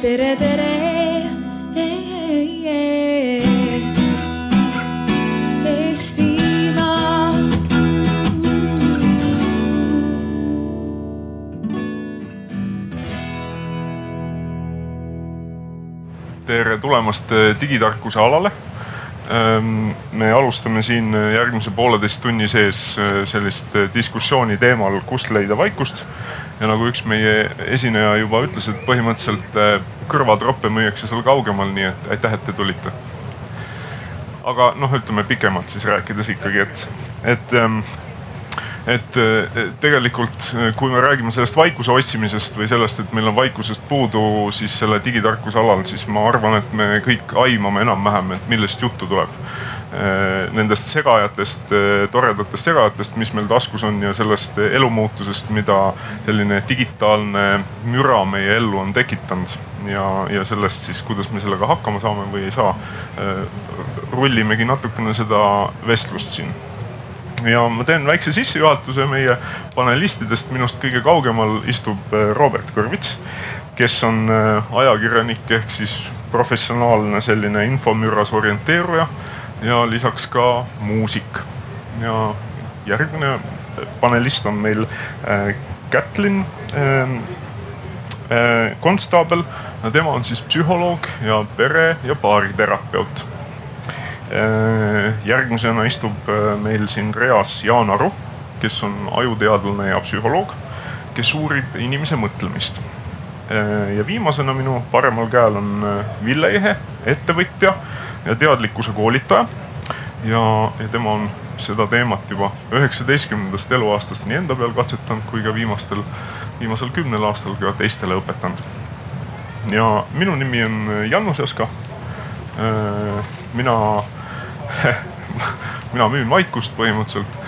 tere, tere. Tere tulemast eh, digitarkuse alale. Ehm, me alustame siin eh, järgmise pooleteist tunni sees eh, sellist diskussiooni teemal, kust leida vaikust. ja nagu üks meie esineja juba ütles, et põhimõtteliselt kõrvatroppe müüakse seal kaugemal, nii et aitäh, et te tulite. aga noh, ütleme pikemalt siis rääkides ikkagi, et, et ehm, et eh, tegelikult, eh, kui me räägime sellest vaikuse otsimisest või sellest, et meil on vaikusest puudu, siis selle digitarkuse alal, siis ma arvan, et me kõik aimame enam-vähem, et millest juttu tuleb. Eh, nendest segajatest, toredatest segajatest, mis meil taskus on ja sellest elumuutusest, mida selline digitaalne müra meie ellu on tekitanud ja, ja sellest siis, kuidas me sellega hakkama saame või ei saa. rullimegi natukene seda vestlust siin ja ma teen väikse sissejuhatuse meie panelistidest. minust kõige kaugemal istub äh, Robert Kõrvits, kes on äh, ajakirjanik ehk siis professionaalne selline infomüras orienteeruja ja lisaks ka muusik. ja järgmine panelist on meil äh, Kätlin Konstaabel. tema on siis psühholoog ja pere ja baariterapeut Äh, järgmisena istub äh, meil siin reas Jaan Aru, kes on ajuteadlane ja psühholoog, kes uurib inimese mõtlemist. Äh, ja viimasena minu paremal käel on Ville Ehe, ettevõtja ja teadlikkuse koolitaja. ja, ja tema on seda teemat juba üheksateistkümnendast eluaastast nii enda peal katsetanud kui ka viimastel, viimasel kümnel aastal ka teistele õpetanud. ja minu nimi on Janus Jaska. mina mina müün vaikust põhimõtteliselt.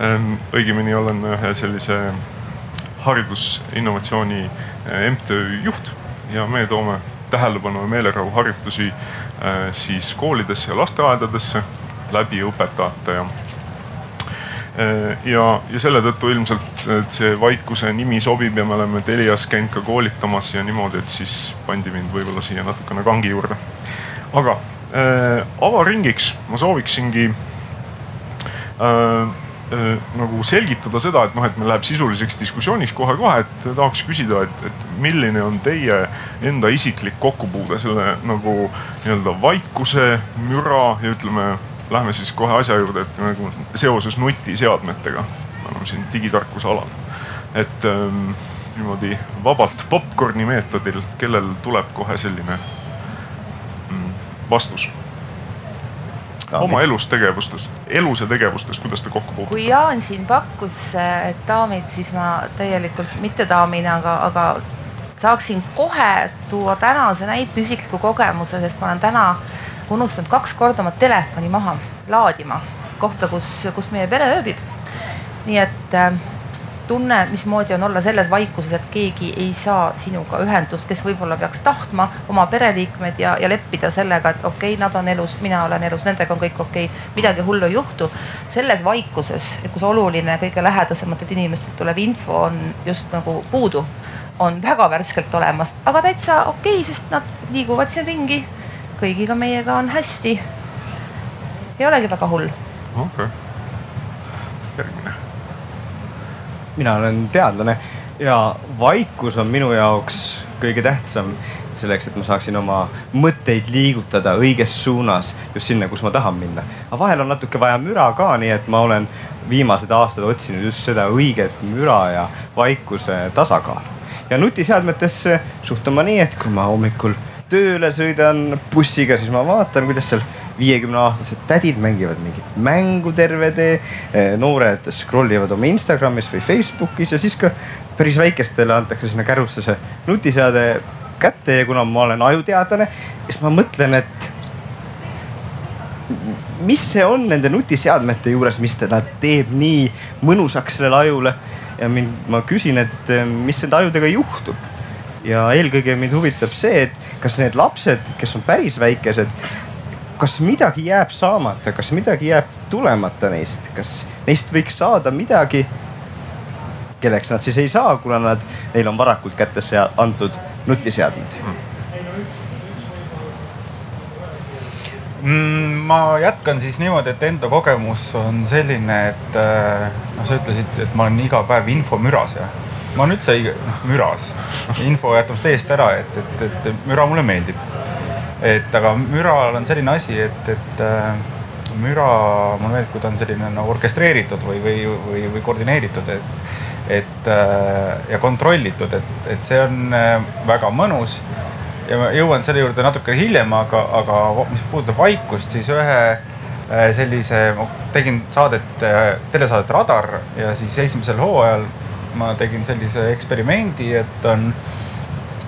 Ehm, õigemini olen ühe sellise haridusinnovatsiooni eh, MTÜ juht ja me toome tähelepanu ja meelerahu harjutusi eh, siis koolidesse ja lasteaedadesse läbi õpetajate ja eh, ja, ja selle tõttu ilmselt see vaikuse nimi sobib ja me oleme Telias käinud ka koolitamas ja niimoodi, et siis pandi mind võib-olla siia natukene kangi juurde. aga äh, avaringiks ma sooviksingi äh, äh, nagu selgitada seda, et noh, et meil läheb sisuliseks diskussiooniks kohe-kohe, et tahaks küsida, et, et milline on teie enda isiklik kokkupuude selle nagu nii-öelda vaikuse, müra ja ütleme, lähme siis kohe asja juurde, et nagu seoses nutiseadmetega. me oleme siin digitarkuse alal, et ähm, niimoodi vabalt popkorni meetodil, kellel tuleb kohe selline vastus oma elus tegevustes, elus ja tegevustes, kuidas te kokku puutute? kui Jaan siin pakkus, et daamid, siis ma täielikult mitte daamina, aga, aga saaksin kohe tuua tänase näite isikliku kogemuse, sest ma olen täna unustanud kaks korda oma telefoni maha laadima kohta, kus, kus meie pere ööbib. nii et äh, tunne, mismoodi on olla selles vaikuses, et keegi ei saa sinuga ühendust, kes võib-olla peaks tahtma oma pereliikmed ja, ja leppida sellega, et okei okay,, nad on elus, mina olen elus, nendega on kõik okei okay,, midagi hullu ei juhtu. selles vaikuses, kus oluline kõige lähedasematelt inimestelt tulev info on just nagu puudu, on väga värskelt olemas, aga täitsa okei okay,, sest nad liiguvad siin ringi. kõigiga meiega on hästi. ei olegi väga hull. okei okay., järgmine mina olen teadlane ja vaikus on minu jaoks kõige tähtsam selleks, et ma saaksin oma mõtteid liigutada õiges suunas just sinna, kus ma tahan minna. aga vahel on natuke vaja müra ka, nii et ma olen viimased aastad otsinud just seda õiget müra ja vaikuse tasakaalu. ja nutiseadmetesse suhtun ma nii, et kui ma hommikul tööle sõidan bussiga, siis ma vaatan, kuidas seal viiekümne aastased tädid mängivad mingit mängu terve tee. Eh, noored scroll ivad oma Instagramis või Facebookis ja siis ka päris väikestele antakse sinna kärusse see nutiseade kätte ja kuna ma olen ajuteadlane, siis ma mõtlen, et mis see on nende nutiseadmete juures, mis teda teeb nii mõnusaks sellele ajule. ja mind, ma küsin, et eh, mis nende ajudega juhtub. ja eelkõige mind huvitab see, et kas need lapsed, kes on päris väikesed, kas midagi jääb saamata, kas midagi jääb tulemata neist, kas neist võiks saada midagi, kelleks nad siis ei saa, kuna nad, neil on varakult kätte antud nutiseadmed? Mm,? ma jätkan siis niimoodi, et enda kogemus on selline, et äh, noh, sa ütlesid, et ma olen iga päev infomüras ja ma olen noh, üldse müras, info jätab eest ära, et, et, et müra mulle meeldib et aga müral on selline asi, et, et äh, müra mulle meeldib, kui ta on selline nagu orkestreeritud või, või, või, või koordineeritud, et, et äh, ja kontrollitud, et, et see on äh, väga mõnus. ja ma jõuan selle juurde natuke hiljem, aga, aga mis puudutab vaikust, siis ühe sellise, ma tegin saadet, telesaadet Radar ja siis esimesel hooajal ma tegin sellise eksperimendi, et on,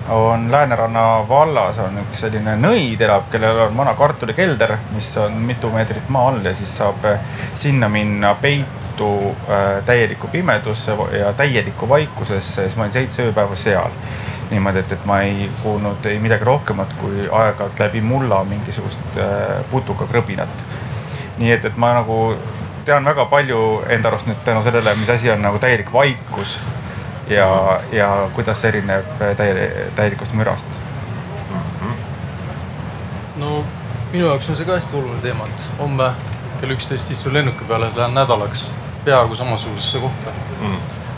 on Lääneranna vallas on üks selline nõid elab, kellel on vana kartulikelder, mis on mitu meetrit maa all ja siis saab sinna minna peitu äh, täielikku pimedusse ja täielikku vaikusesse, siis ma olin seitse ööpäeva seal niimoodi, et, et ma ei kuulnud ei midagi rohkemat kui aeg-ajalt läbi mulla mingisugust äh, putukakrõbinat. nii et, et ma nagu tean väga palju enda arust nüüd tänu sellele, mis asi on nagu täielik vaikus ja, ja kuidas see erineb täie, täielikust mürast mm. -hmm. no minu jaoks on see ka hästi oluline teema, et homme kell üksteist istun lennuki peale, lähen nädalaks peaaegu samasugusesse kohta mm..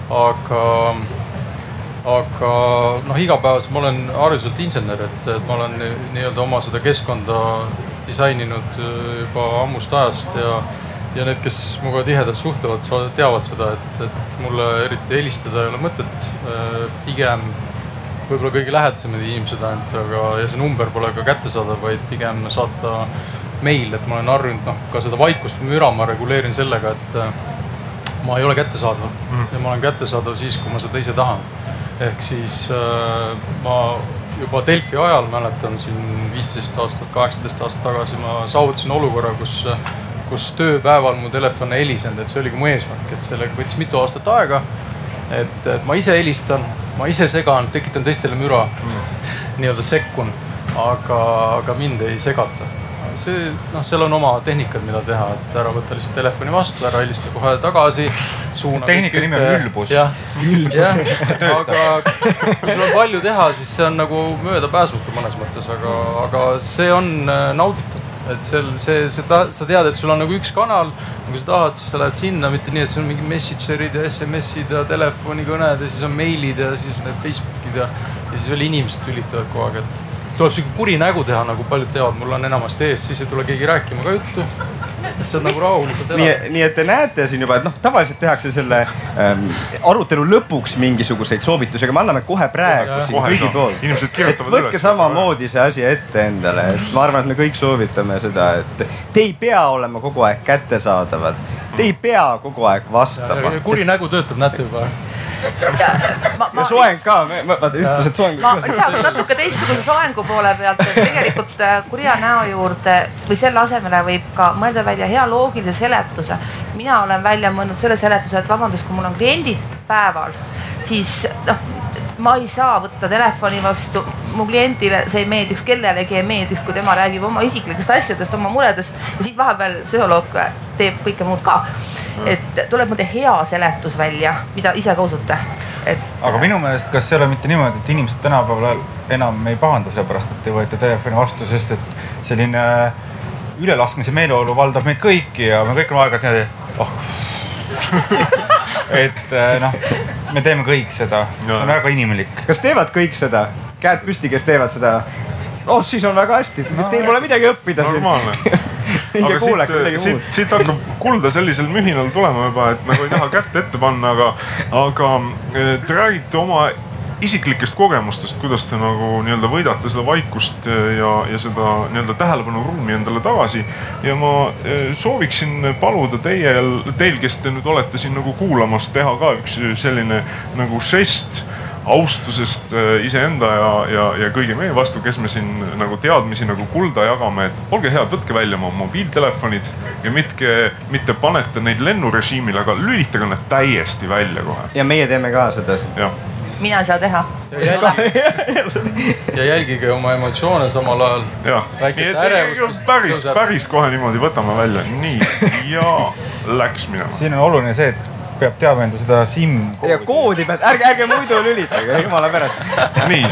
aga, aga noh, igapäevaselt ma olen hariduselt insener, et, et ma olen nii-öelda oma seda keskkonda disaininud juba ammust ajast ja ja need, kes minuga tihedalt suhtlevad, teavad seda, et, et mulle eriti helistada ei ole mõtet. Äh, pigem võib-olla kõige lähedasemad inimesed ainult, aga, ja see number pole ka kättesaadav, vaid pigem saata meil, et ma olen harjunud noh, ka seda vaikust või müra ma reguleerin sellega, et äh, ma ei ole kättesaadav mm. ja ma olen kättesaadav siis, kui ma seda ise tahan. ehk siis äh, ma juba Delfi ajal mäletan siin viisteist aastat, kaheksateist aastat tagasi ma saavutasin olukorra, kus äh, kus tööpäeval mu telefon ei helisenud, et see oligi mu eesmärk, et sellega võttis mitu aastat aega. et, et ma ise helistan, ma ise segan, tekitan teistele müra mm., nii-öelda sekkun, aga, aga mind ei segata. see noh, seal on oma tehnikad, mida teha, et ära võtta lihtsalt telefoni vastu, ära helista kohe tagasi. tehnika nimi on ülbus. jah, jah, aga kui sul on palju teha, siis see on nagu möödapääsmatu mõnes mõttes, aga, aga see on äh, nauditav et seal see, see, sa tead, et sul on nagu üks kanal, kui sa tahad, siis sa lähed sinna, mitte nii, et sul on mingi messenger'id ja SMS-id ja telefonikõned ja siis on meilid ja siis need Facebookid ja, ja siis veel inimesed tülitavad kogu aeg, et tuleb sihuke kuri nägu teha, nagu paljud teevad, mul on enamasti ees, siis ei tule keegi rääkima ka juttu. siis saad nagu rahulikult elada. nii, nii et te näete siin juba, et noh, tavaliselt tehakse selle ähm, arutelu lõpuks mingisuguseid soovitusi, aga me anname kohe praegu ja, siin kõigi poolt. inimesed kirjutavad üles. võtke samamoodi see asi ette endale, et ma arvan, et me kõik soovitame seda, et te ei pea olema kogu aeg kättesaadavad. Te ei pea kogu aeg vastama. kuri nägu töötab, näete juba ja, ma, ma, ja soeng ka, vaata ütlesid soeng. ma lisaks natuke teistsuguse soengu poole pealt, et tegelikult äh, kurja näo juurde või selle asemele võib ka mõelda välja hea loogilise seletuse. mina olen välja mõelnud selle seletuse, et vabandust, kui mul on kliendid päeval, siis noh ma ei saa võtta telefoni vastu, mu kliendile see ei meeldiks, kellelegi ei meeldiks, kui tema räägib oma isiklikest asjadest, oma muredest ja siis vahepeal psühholoog teeb kõike muud ka. et tuleb mõnda hea seletus välja, mida ise ka usute, et. aga minu meelest, kas ei ole mitte niimoodi, et inimesed tänapäeval enam ei pahanda sellepärast, et ei võeta telefoni vastu, sest et selline ülelaskmise meeleolu valdab meid kõiki ja me kõik oleme aeg-ajalt niimoodi, oh et äh, noh, me teeme kõik seda, see on väga inimlik. kas teevad kõik seda, käed püsti, kes teevad seda? oh, siis on väga hästi. No,, teil pole midagi õppida siin. normaalne. Aga siit, siit, siit hakkab kulda sellisel mühinal tulema juba, et nagu ei taha kätt ette panna, aga, aga äh, te räägite oma isiklikest kogemustest, kuidas te nagu nii-öelda võidate seda vaikust ja, ja seda nii-öelda tähelepanuruumi endale tagasi. ja ma eh, sooviksin paluda teil, teil, kes te nüüd olete siin nagu kuulamas, teha ka üks selline nagu žest austusest eh, iseenda ja, ja, ja kõigi meie vastu, kes me siin nagu teadmisi nagu kulda jagame, et olge head, võtke välja oma mobiiltelefonid ja mitke, mitte panete neid lennurežiimile, aga lülitage nad täiesti välja kohe. ja meie teeme ka seda. jah mina ei saa teha. ja jälgige oma emotsioone samal ajal. jah, päris, päris kohe niimoodi võtame välja, nii ja läks minema. siin on oluline see, et peab teadma enda seda SIM. ja koodi pead, ärge, ärge muidu lülitage, jumala pärast. nii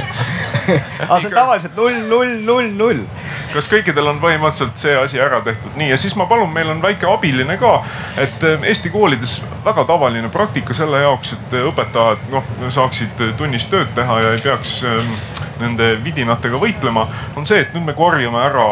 aga see on tavaliselt null, null, null, null. Kas kõikidel on põhimõtteliselt see asi ära tehtud? nii ja siis ma palun, meil on väike abiline ka, et eh, Eesti koolides väga tavaline praktika selle jaoks, et õpetajad noh saaksid tunnis tööd teha ja ei peaks eh, nende vidinatega võitlema, on see, et nüüd me korjame ära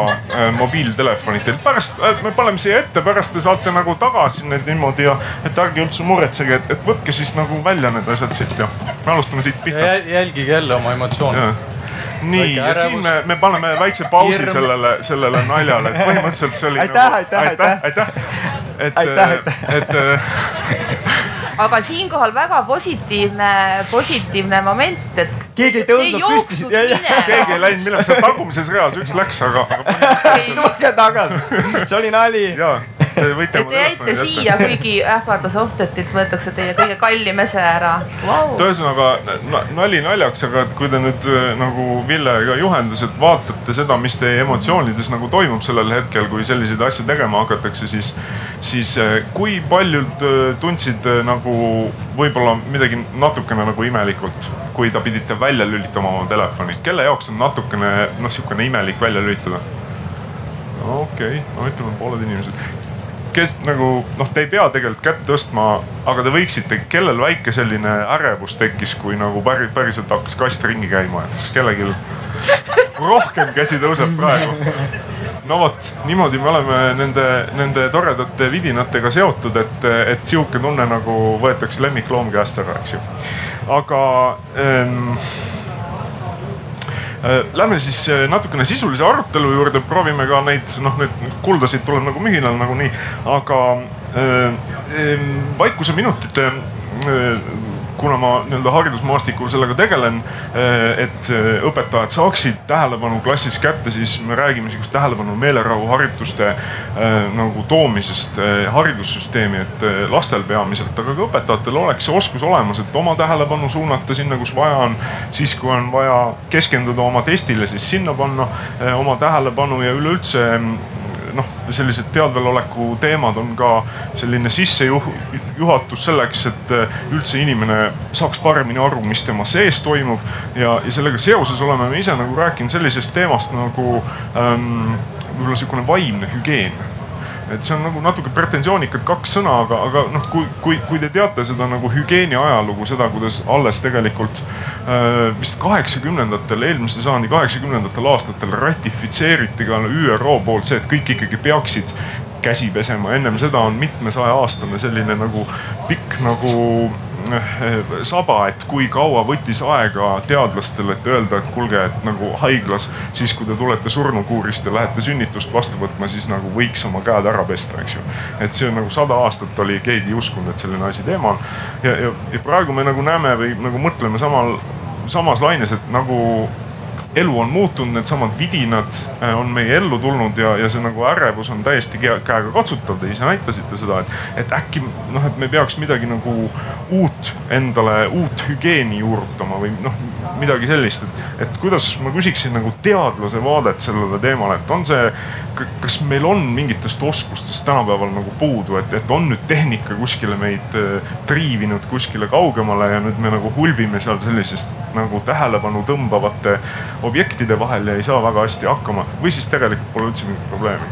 mobiiltelefonid teilt. pärast me paneme siia ette, pärast te saate nagu tagasi need niimoodi ja et ärge üldse muretsege, et, et võtke siis nagu välja need asjad siit ja me alustame siit pihta. jälgige jälle oma emotsioone nii ja siin me, me paneme väikse pausi Hirm. sellele, sellele naljale, et põhimõtteliselt see oli. aitäh nagu,, aitäh, aitäh, aitäh. et, aitäh, et, et aga siinkohal väga positiivne, positiivne moment, et. keegi ei tõusnud püsti. keegi ei läinud minema, seal tagumises reas üks läks, aga, aga. tulge tagasi, see oli nali. Võite te jäite siia, kuigi ähvardas oht, et teilt võetakse teie kõige kallim ese ära wow.. ühesõnaga nali naljaks, aga kui te nüüd äh, nagu Ville ka juhendas, et vaatate seda, mis teie emotsioonides nagu toimub sellel hetkel, kui selliseid asju tegema hakatakse, siis, siis äh, kui paljud äh, tundsid nagu võib-olla midagi natukene nagu imelikult, kui ta pidite välja lülitama oma telefoni, kelle jaoks on natukene noh, sihukene imelik välja lülitada? okei okay., no ütleme pooled inimesed kes nagu noh, te ei pea tegelikult kätt tõstma, aga te võiksite, kellel väike selline ärevus tekkis, kui nagu päris, päriselt hakkas kast ringi käima, et kas kellelgi rohkem käsi tõuseb praegu? no vot, niimoodi me oleme nende, nende toredate vidinatega seotud, et, et sihuke tunne nagu võetakse lemmikloom käest ära, eks ju. aga ähm, Äh, lähme siis äh, natukene sisulise arutelu juurde, proovime ka neid, noh, neid kuldasid tuleb nagu mühinal nagunii, aga äh, vaikuse minutite kuna ma nii-öelda haridusmaastikul sellega tegelen, eh, et eh, õpetajad saaksid tähelepanu klassis kätte, siis me räägime sihukest tähelepanu meelerahuharjutuste eh, nagu toomisest haridussüsteemi, et lastel peamiselt, aga ka õpetajatel oleks see oskus olemas, et oma tähelepanu suunata sinna, kus vaja on. siis, kui on vaja keskenduda oma testile, siis sinna panna oma tähelepanu ja üleüldse noh, sellised teadveloleku teemad on ka selline sissejuhatus selleks, et äh, üldse inimene saaks paremini aru, mis tema sees toimub. ja, ja sellega seoses oleme me ise nagu rääkinud sellisest teemast nagu ähm, võib-olla sihukene vaimne hügieen et see on nagu natuke pretensioonikad kaks sõna, aga, aga noh, kui, kui, kui te teate seda nagu hügieeni ajalugu, seda, kuidas alles tegelikult äh, vist kaheksakümnendatel, eelmise sajandi kaheksakümnendatel aastatel ratifitseeriti ka ÜRO poolt see, et kõik ikkagi peaksid käsi pesema. ennem seda on mitmesaja aastane selline nagu pikk nagu saba, et kui kaua võttis aega teadlastel, et öelda, et kuulge, et nagu haiglas siis, kui te tulete surnukuurist ja lähete sünnitust vastu võtma, siis nagu võiks oma käed ära pesta, eks ju. et see nagu sada aastat oli, keegi ei uskunud, et selline asi teema on. ja, ja, ja praegu me nagu näeme või nagu mõtleme samal, samas laines, et nagu elu on muutunud, needsamad vidinad äh, on meie ellu tulnud ja, ja see nagu ärevus on täiesti käega katsutav. Te ise näitasite seda, et, et äkki noh, et me peaks midagi nagu uut endale, uut hügieeni juurutama või noh, midagi sellist, et, et kuidas ma küsiksin nagu teadlase vaadet sellele teemale, et on see, kas meil on mingitest oskustest tänapäeval nagu puudu, et, et on nüüd tehnika kuskile meid äh, triivinud kuskile kaugemale ja nüüd me nagu hulbime seal sellisest nagu tähelepanu tõmbavate objektide vahel ja ei saa väga hästi hakkama või siis tegelikult pole üldse mingit probleemi.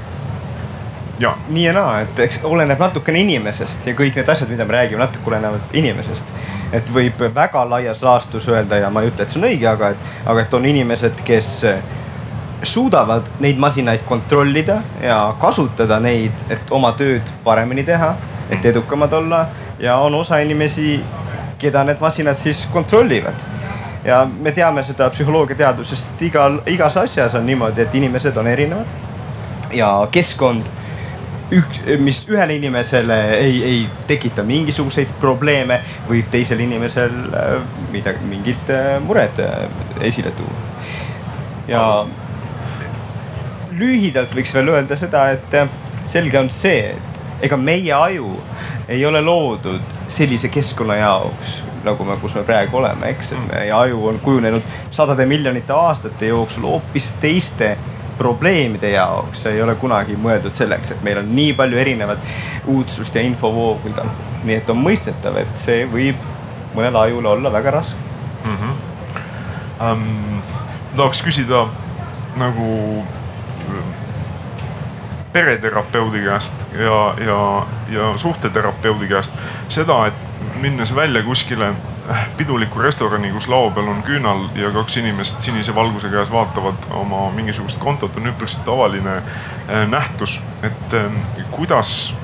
Ja. nii ja naa, et eks oleneb natukene inimesest ja kõik need asjad, mida me räägime, natuke olenevad inimesest. et võib väga laias laastus öelda ja ma ei ütle, et see on õige, aga et, aga et on inimesed, kes suudavad neid masinaid kontrollida ja kasutada neid, et oma tööd paremini teha, et edukamad olla ja on osa inimesi, keda need masinad siis kontrollivad ja me teame seda psühholoogiateadusest, et igal, igas asjas on niimoodi, et inimesed on erinevad. ja keskkond, üks, mis ühele inimesele ei, ei tekita mingisuguseid probleeme, võib teisel inimesel äh, midagi, mingid äh, mured äh, esile tuua. ja lühidalt võiks veel öelda seda, et selge on see, et ega meie aju ei ole loodud sellise keskkonna jaoks, nagu me, kus me praegu oleme, eks. meie aju on kujunenud sadade miljonite aastate jooksul hoopis teiste probleemide jaoks, see ei ole kunagi mõeldud selleks, et meil on nii palju erinevat uudsust ja infovoogu igal pool. nii et on mõistetav, et see võib mõnele ajule olla väga raske mm. -hmm. Um, tahaks küsida nagu pereterapeudi käest ja, ja, ja suhteterapeudi käest seda, et minnes välja kuskile äh, pidulikku restorani, kus lao peal on küünal ja kaks inimest sinise valguse käes vaatavad oma mingisugust kontot, on üpris tavaline äh, nähtus. et äh, kuidas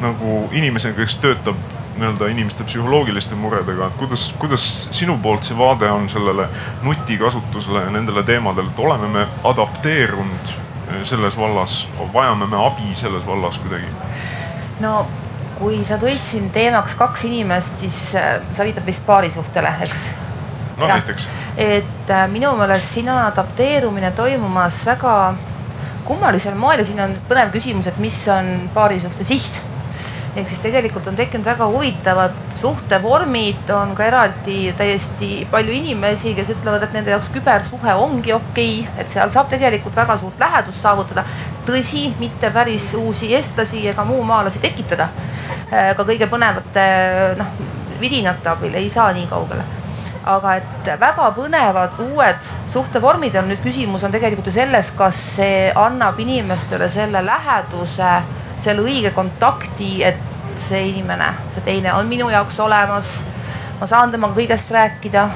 nagu inimesega, kes töötab nii-öelda inimeste psühholoogiliste muredega, et kuidas, kuidas sinu poolt see vaade on sellele nutikasutusele ja nendele teemadele, et oleme me adapteerunud selles vallas, vajame me abi selles vallas kuidagi? no kui sa tõid siin teemaks kaks inimest, siis äh, sa viitad vist paarisuhtele, eks? no ja. näiteks. et äh, minu meelest siin on adapteerumine toimumas väga kummalisel moel ja siin on põnev küsimus, et mis on paarisuhte siht ehk siis tegelikult on tekkinud väga huvitavad suhtevormid, on ka eraldi täiesti palju inimesi, kes ütlevad, et nende jaoks kübersuhe ongi okei okay,, et seal saab tegelikult väga suurt lähedust saavutada. tõsi, mitte päris uusi eestlasi ega muumaalasi tekitada. Äh, ka kõige põnevate noh, vidinate abil ei saa nii kaugele aga et väga põnevad uued suhtevormid on nüüd küsimus on tegelikult ju selles, kas see annab inimestele selle läheduse selle õige kontakti, et see inimene, see teine on minu jaoks olemas. ma saan temaga kõigest rääkida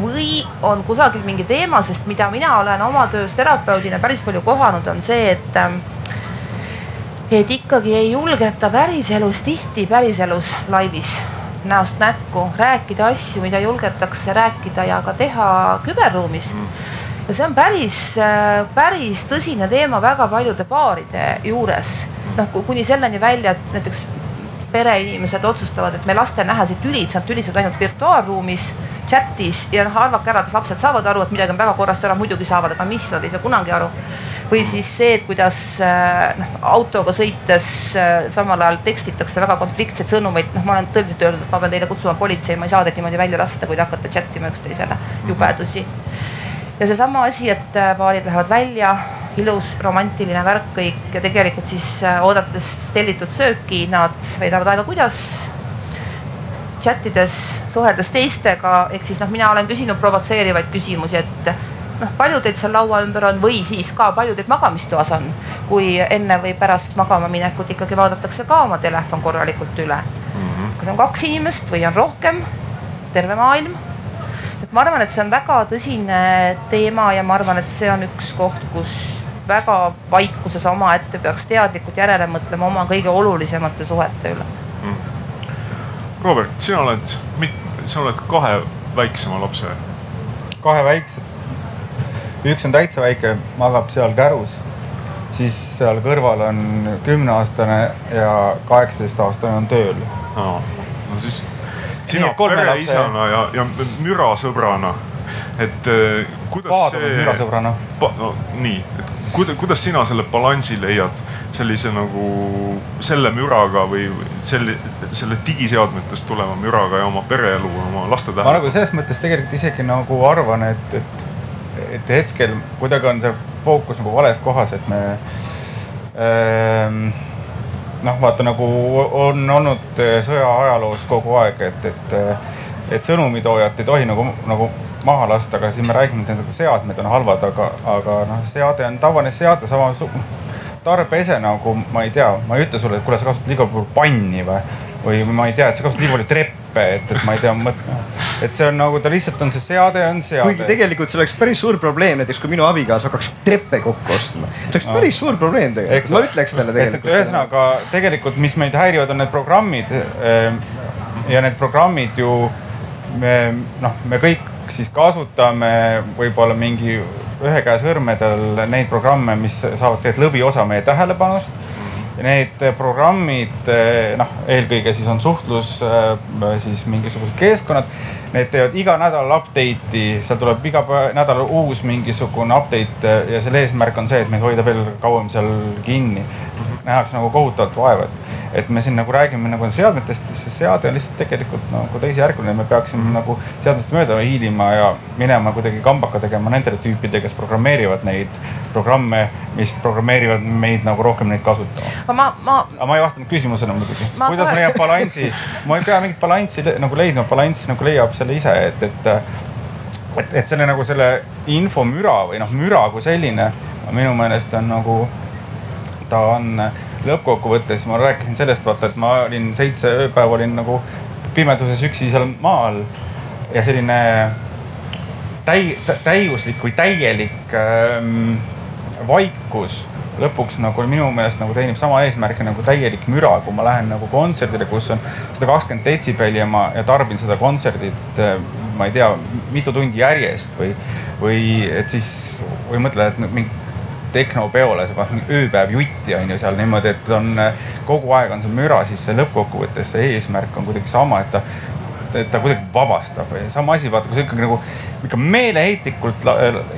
või on kusagil mingi teema, sest mida mina olen oma töös terapeudina päris palju kohanud, on see, et ähm, et ikkagi ei julgeta päriselus tihti päriselus laivis näost näkku rääkida asju, mida julgetakse rääkida ja ka teha küberruumis mm ja see on päris, äh, päris tõsine teema väga paljude paaride juures. Noh, kuni selleni välja, et näiteks pereinimesed otsustavad, et me laste nähes ei tülitse, nad tülitsevad ainult virtuaalruumis, chat'is ja noh, arvake ära, kas lapsed saavad aru, et midagi on väga korrast ära, muidugi saavad, aga mis nad ei saa kunagi aru. või siis see, et kuidas äh, noh autoga sõites äh, samal ajal tekstitakse väga konfliktseid sõnumeid, noh, ma olen tõeliselt öelnud, et ma pean teile kutsuma politsei, ma ei saa teid niimoodi välja lasta, kui te hakkate chat ima üksteisele, jubedusi ja seesama asi, et äh, paarid lähevad välja, ilus romantiline värk kõik ja tegelikult siis äh, oodates tellitud sööki, nad veedavad aega kuidas chat ides, suheldes teistega, ehk siis noh, mina olen küsinud provotseerivaid küsimusi, et noh, palju teid seal laua ümber on või siis ka palju teid magamistoas on, kui enne või pärast magama minekut ikkagi vaadatakse ka oma telefon korralikult üle mm. -hmm. kas on kaks inimest või on rohkem, terve maailm et ma arvan, et see on väga tõsine teema ja ma arvan, et see on üks koht, kus väga vaikuses omaette peaks teadlikult järele mõtlema oma kõige olulisemate suhete üle mm.. Robert, sina oled, sa oled kahe väiksema lapse. kahe väikse, üks on täitsa väike, magab seal kärus, siis seal kõrval on kümneaastane ja kaheksateistaastane on tööl. no siis sina pereisana ja, ja mürasõbrana, et eh, kuidas Paadunud see. mürasõbrana pa,. no nii, et kuidas, kuidas sina selle balansi leiad sellise nagu selle müraga või selle, selle digiseadmetest tuleva müraga ja oma pereelu, oma laste tähelepanu? ma nagu selles mõttes tegelikult isegi nagu arvan, et, et, et hetkel kuidagi on see fookus nagu vales kohas, et me ähm, noh, vaata nagu on olnud eh, sõja ajaloos kogu aeg, et, et, eh, et sõnumitoojat ei tohi nagu, nagu maha lasta, aga siis me räägime, et need seadmed on halvad, aga, aga noh, seade on tavaline seade, sama tarbeese nagu ma ei tea, ma ei ütle sulle, et kuule, sa kasutad liiga palju panni või, või ma ei tea, et sa kasutad liiga palju treppe et, et ma ei tea, et see on nagu ta lihtsalt on see seade on seade. kuigi tegelikult see oleks päris suur probleem, näiteks kui minu abikaasa hakkaks treppe kokku ostma, see oleks päris suur probleem tegelikult, ma ütleks talle tegelikult. ühesõnaga tegelikult, mis meid häirivad, on need programmid ehm, ja need programmid ju me noh, me kõik siis kasutame võib-olla mingi ühe käe sõrmedel neid programme, mis saavad tegelikult lõviosa meie tähelepanust. Need programmid, noh, eelkõige siis on suhtlus, siis mingisugused keskkonnad, need teevad iga nädal update'i, seal tuleb iga nädal uus mingisugune update ja selle eesmärk on see, et meid hoida veel kauem seal kinni. nähakse nagu kohutavalt vaeva, et et me siin nagu räägime nagu seadmetest, see seade on lihtsalt tegelikult nagu teisejärguline, me peaksime -hmm. nagu seadmetest mööda hiilima ja minema kuidagi kambaka tegema nendele tüüpidele, kes programmeerivad neid programme, mis programmeerivad meid nagu rohkem neid kasutama. aga ma, ma. aga ma ei vastanud küsimusele muidugi, kuidas ma leian balansi, ma ei pea mingit balanssi nagu leidma, balanssi nagu leiab selle ise, et, et et, et selle nagu selle infomüra või noh, müra kui selline minu meelest on nagu, ta on lõppkokkuvõttes, ma rääkisin sellest, vaata, et ma olin seitse ööpäeva olin nagu pimeduses üksi seal maa all ja selline täi-, täiuslik või täielik ähm, vaikus lõpuks nagu minu meelest nagu teenib sama eesmärki nagu täielik müra, kui ma lähen nagu kontserdile, kus on sada kakskümmend detsibelli ja ma ja tarbin seda kontserdit, äh, ma ei tea, mitu tundi järjest või, või et siis või mõtle, et mingi tehnopeole, sa paned ööpäev jutti on ju seal niimoodi, et on kogu aeg on see müra, siis see lõppkokkuvõttes see eesmärk on kuidagi sama, et ta et ta kuidagi vabastab või sama asi, vaata, kui sa ikkagi nagu ikka meeleheitlikult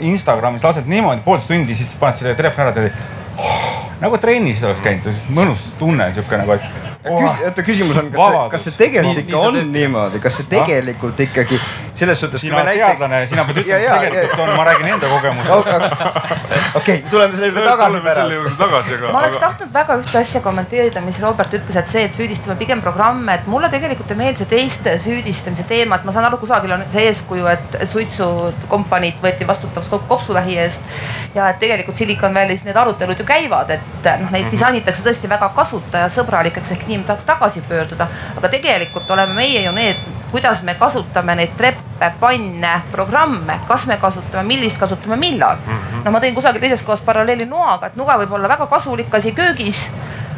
Instagramis lased niimoodi poolteist tundi, siis paned selle telefoni ära, teed oh, nagu trennis oleks käinud, mõnus tunne sihuke nagu, et oota, küsimus on, kas see, kas see tegelikult ikka on niimoodi, kas see tegelikult ikkagi selles suhtes. sina oled teadlane, sina pead ütlema, mis tegelikult on, ma räägin enda kogemusest. okei, tuleme selle juurde tagasi pärast. ma oleks tahtnud väga ühte asja kommenteerida, mis Robert ütles, et see, et süüdistame pigem programme, et mulle tegelikult ei meeldi see teiste süüdistamise teema, et ma saan aru, kusagil on see eeskuju, et suitsukompaniid võeti vastutavaks kopsuvähi eest. ja et tegelikult Silicon Valley's need arutelud ju käivad, et noh, neid mhm. disainitakse tõesti väga kasutajasõbralikeks ehk nii tahaks tagasi pöörduda, aga tegelikult oleme meie ju need, kuidas me kasutame neid treppe, panne, programme, kas me kasutame, millist kasutame, millal mm. -hmm. no ma tõin kusagil teises kohas paralleeli noaga, et nuga võib olla väga kasulik asi köögis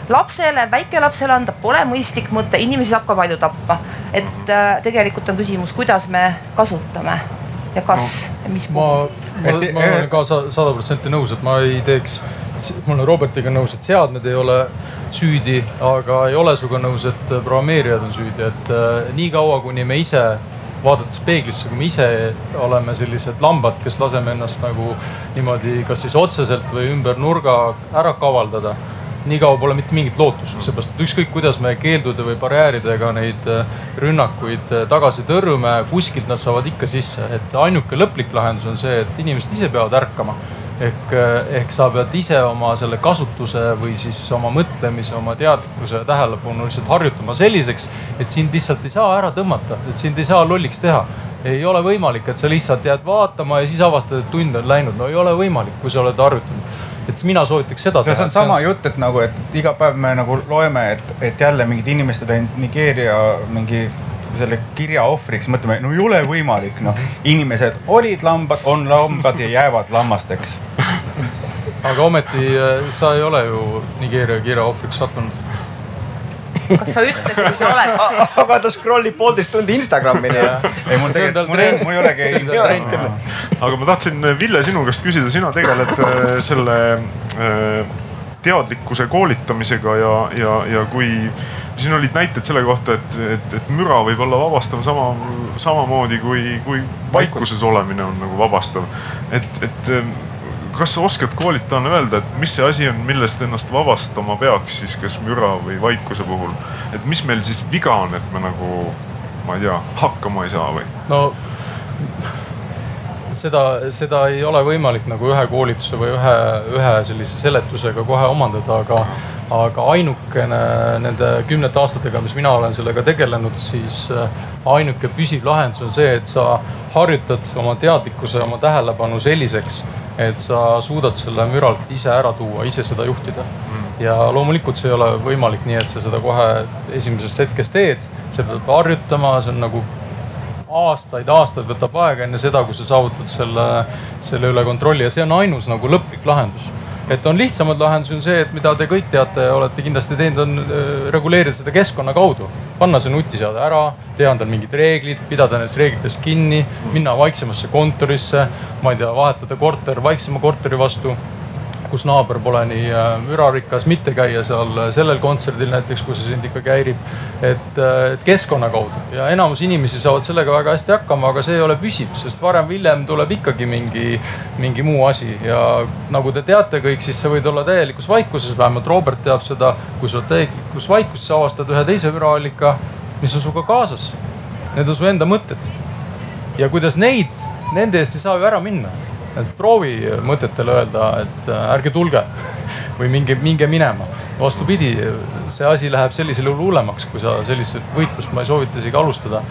lapsele, väikelapsele anda pole mõistlik mõte, inimesi saab ka palju tappa. et äh, tegelikult on küsimus, kuidas me kasutame ja kas no, ja mis puhul. ma, ma, ma olen ka sada protsenti nõus, et ma ei teeks, ma olen Robertiga nõus, et seadmed ei ole süüdi, aga ei ole sinuga nõus, et programmeerijad on süüdi, et äh, niikaua, kuni me ise vaadates peeglisse, kui me ise oleme sellised lambad, kes laseme ennast nagu niimoodi, kas siis otseselt või ümber nurga ära kavaldada. niikaua pole mitte mingit lootust, seepärast et ükskõik, kuidas me keeldude või barjääridega neid äh, rünnakuid äh, tagasi tõrjume, kuskilt nad saavad ikka sisse, et ainuke lõplik lahendus on see, et inimesed ise peavad ärkama ehk, eh, ehk sa pead ise oma selle kasutuse või siis oma mõtlemise, oma teadlikkuse ja tähelepanu lihtsalt harjutama selliseks, et sind lihtsalt ei saa ära tõmmata, et sind ei saa lolliks teha. ei ole võimalik, et sa lihtsalt jääd vaatama ja siis avastad, et tund on läinud, no ei ole võimalik, kui sa oled harjutanud et mina soovitaks seda teha. see on sama jutt, et nagu, et iga päev me nagu loeme, et, et jälle mingid inimesed läinud Nigeeria mingi selle kirja ohvriks, mõtleme, no ei ole võimalik, noh. inimesed olid lambad, on lambad ja jäävad lammasteks. aga ometi äh, sa ei ole ju Nigeeria kirja ohvriks sattunud kas sa ütled, kui see oleks? aga ta scroll ib poolteist tundi Instagrami, nii et. ei, mul tegelikult, mul ei, mul ei olegi aga ma tahtsin, Ville, sinu käest küsida, sina tegeled äh, selle äh, teadlikkuse koolitamisega ja, ja, ja kui siin olid näited selle kohta, et, et, et müra võib olla vabastav sama, samamoodi kui, kui vaikuses olemine on nagu vabastav. et, et kas sa oskad koolitajana öelda, et mis see asi on, millest ennast vabastama peaks siis kas müra või vaikuse puhul? et mis meil siis viga on, et me nagu, ma ei tea, hakkama ei saa või? no seda, seda ei ole võimalik nagu ühe koolituse või ühe, ühe sellise seletusega kohe omandada, aga aga ainukene nende kümnete aastatega, mis mina olen sellega tegelenud, siis äh, ainuke püsiv lahendus on see, et sa harjutad oma teadlikkuse, oma tähelepanu selliseks, et sa suudad selle müralt ise ära tuua, ise seda juhtida. Mm. ja loomulikult see ei ole võimalik nii, et sa seda kohe esimesest hetkest teed, sa pead harjutama, see on nagu aastaid, aastaid võtab aega enne seda, kui sa saavutad selle, selle üle kontrolli ja see on ainus nagu lõplik lahendus et on lihtsamad lahendusi, on see, et mida te kõik teate, olete kindlasti teinud, on äh, reguleerida seda keskkonna kaudu. panna see nutiseade ära, teha endale mingid reeglid, pidada nendest reeglitest kinni, minna vaiksemasse kontorisse, ma ei tea, vahetada korter vaiksema korteri vastu kus naaber pole nii äh, mürarikas, mitte käia seal äh, sellel kontserdil näiteks, kui see sind ikkagi häirib. et, äh, et keskkonna kaudu ja enamus inimesi saavad sellega väga hästi hakkama, aga see ei ole püsiv, sest varem või hiljem tuleb ikkagi mingi, mingi muu asi ja nagu te teate kõik, siis sa võid olla täielikus vaikuses, vähemalt Robert teab seda. kui sa oled täielikus vaikuses, sa avastad ühe teise müraallika, mis on sinuga kaasas. Need on su enda mõtted. ja kuidas neid, nende eest ei saa ju ära minna et proovi mõtetele öelda, et äh, ärge tulge või minge, minge minema. vastupidi, see asi läheb sellisel juhul hullemaks, kui sa sellist võitlust, ma ei soovita isegi alustada.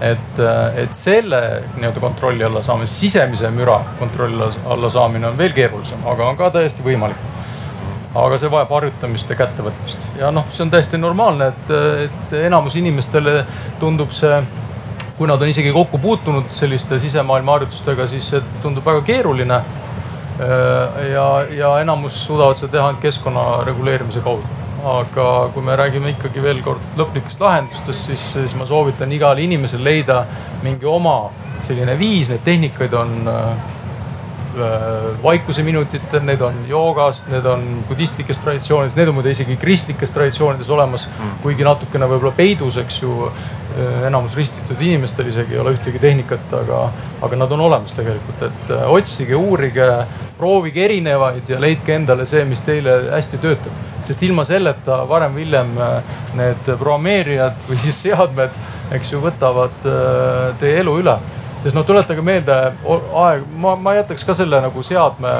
et, et selle nii-öelda kontrolli alla saamine, sisemise müra kontrolli alla saamine on veel keerulisem, aga on ka täiesti võimalik aga see vajab harjutamist ja kättevõtmist ja noh, see on täiesti normaalne, et, et enamus inimestele tundub see, kui nad on isegi kokku puutunud selliste sisemaailma harjutustega, siis see tundub väga keeruline. ja, ja enamus suudavad seda teha ainult keskkonna reguleerimise kaudu. aga kui me räägime ikkagi veel kord lõplikest lahendustest, siis, siis ma soovitan igal inimesel leida mingi oma selline viis, neid tehnikaid on Äh, vaikuseminutid, need on joogast, need on budistlikest traditsioonidest, need on muide isegi kristlikes traditsioonides olemas mm.. kuigi natukene võib-olla peidus, eks ju. Äh, enamus ristitud inimestel isegi ei ole ühtegi tehnikat, aga, aga nad on olemas tegelikult, et äh, otsige, uurige, proovige erinevaid ja leidke endale see, mis teile hästi töötab. sest ilma selleta varem või hiljem need programmeerijad või siis seadmed, eks ju, võtavad teie elu üle sest no tuletage meelde aeg, ma, ma jätaks ka selle nagu seadme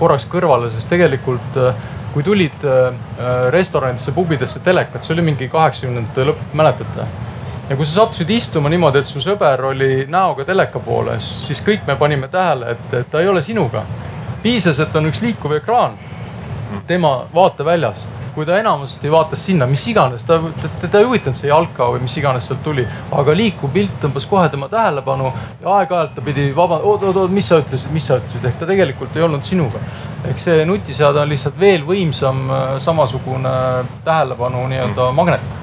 korraks kõrvale, sest tegelikult äh, kui tulid äh, restoranidesse, pubidesse telekat, see oli mingi kaheksakümnendate lõpp, mäletate? Ja kui sa sattusid istuma niimoodi, et su sõber oli näoga teleka poole, siis kõik me panime tähele, et, et ta ei ole sinuga. piisas, et on üks liikuv ekraan tema vaateväljas kui ta enamasti vaatas sinna, mis iganes, ta, teda ei huvitanud see jalka või mis iganes sealt tuli. aga liikuv pilt tõmbas kohe tema tähelepanu ja aeg-ajalt ta pidi vaba, oot, oot, oot, mis sa ütlesid, mis sa ütlesid, ehk ta tegelikult ei olnud sinuga. ehk see nutiseade on lihtsalt veel võimsam samasugune tähelepanu nii-öelda magnet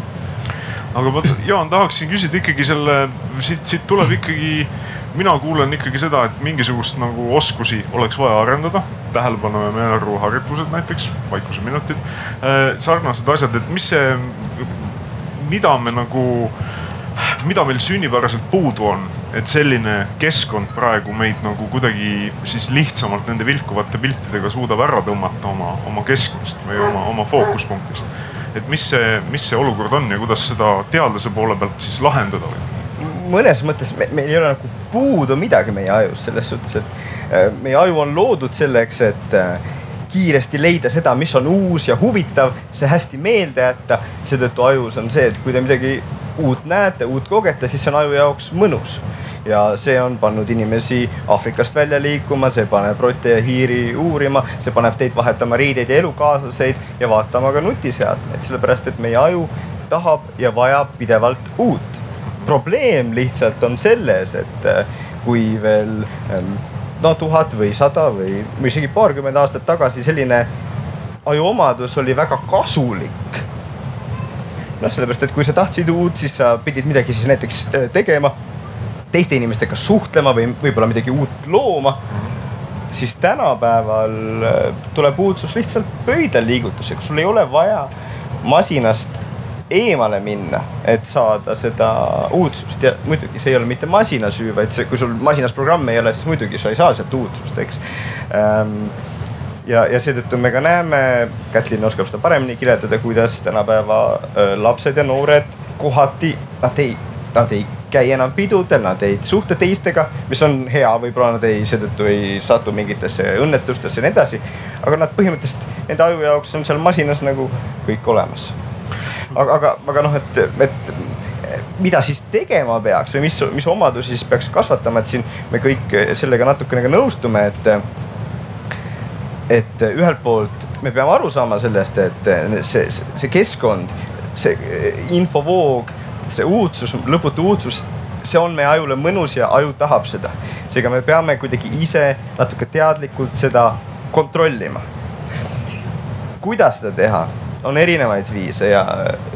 aga vot Jaan, tahaksin küsida ikkagi selle, siit, siit tuleb ikkagi mina kuulen ikkagi seda, et mingisugust nagu oskusi oleks vaja arendada, tähelepanu ja meeleolu harjutused näiteks, vaikuseminutid, äh, sarnased asjad, et mis see, mida me nagu, mida meil sünnipäraselt puudu on, et selline keskkond praegu meid nagu kuidagi siis lihtsamalt nende vilkuvate piltidega suudab ära tõmmata oma, oma keskmest või oma, oma fookuspunktist. Et mis see, mis see olukord on ja kuidas seda teadlase poole pealt siis lahendada võib? mõnes mõttes me, meil ei ole nagu puudu midagi meie ajus selles suhtes, et äh, meie aju on loodud selleks, et äh, kiiresti leida seda, mis on uus ja huvitav, see hästi meelde jätta. seetõttu ajus on see, et kui te midagi uut näete, uut kogete, siis see on aju jaoks mõnus. ja see on pannud inimesi Aafrikast välja liikuma, see paneb rotte ja hiiri uurima, see paneb teid vahetama riideid ja elukaaslaseid ja vaatama ka nutiseadmeid, sellepärast et meie aju tahab ja vajab pidevalt uut probleem lihtsalt on selles, et äh, kui veel ähm, no tuhat või sada või, isegi paarkümmend aastat tagasi selline ajuomadus oli väga kasulik. Noh, sellepärast, et kui sa tahtsid uut, siis sa pidid midagi siis näiteks äh, tegema, teiste inimestega suhtlema või võib-olla midagi uut looma siis tänapäeval äh, tuleb uudsus lihtsalt pöidlal liigutusega, sul ei ole vaja masinast eemale minna, et saada seda uudsust. Ja muidugi see ei ole mitte masina süü, vaid see, kui sul masinas programmi ei ole, siis muidugi sa ei saa sealt uudsust, eks. Ähm, ja, ja seetõttu me ka näeme, Kätlin oskab seda paremini kirjeldada, kuidas tänapäeva lapsed ja noored kohati, nad ei, nad ei käi enam pidudel, nad ei suhtle teistega, mis on hea, võib-olla nad ei, seetõttu ei satu mingitesse õnnetustesse ja nii edasi. aga nad põhimõtteliselt, nende aju jaoks on seal masinas nagu kõik olemas aga, aga, aga noh, et, et mida siis tegema peaks või mis, mis omadusi siis peaks kasvatama, et siin me kõik sellega natukene ka nõustume, et. Et ühelt poolt me peame aru saama sellest, et see, see keskkond, see infovoog, see uudsus, lõputu uudsus see on meie ajule mõnus ja aju tahab seda. seega me peame kuidagi ise natuke teadlikult seda kontrollima. kuidas seda teha? on erinevaid viise ja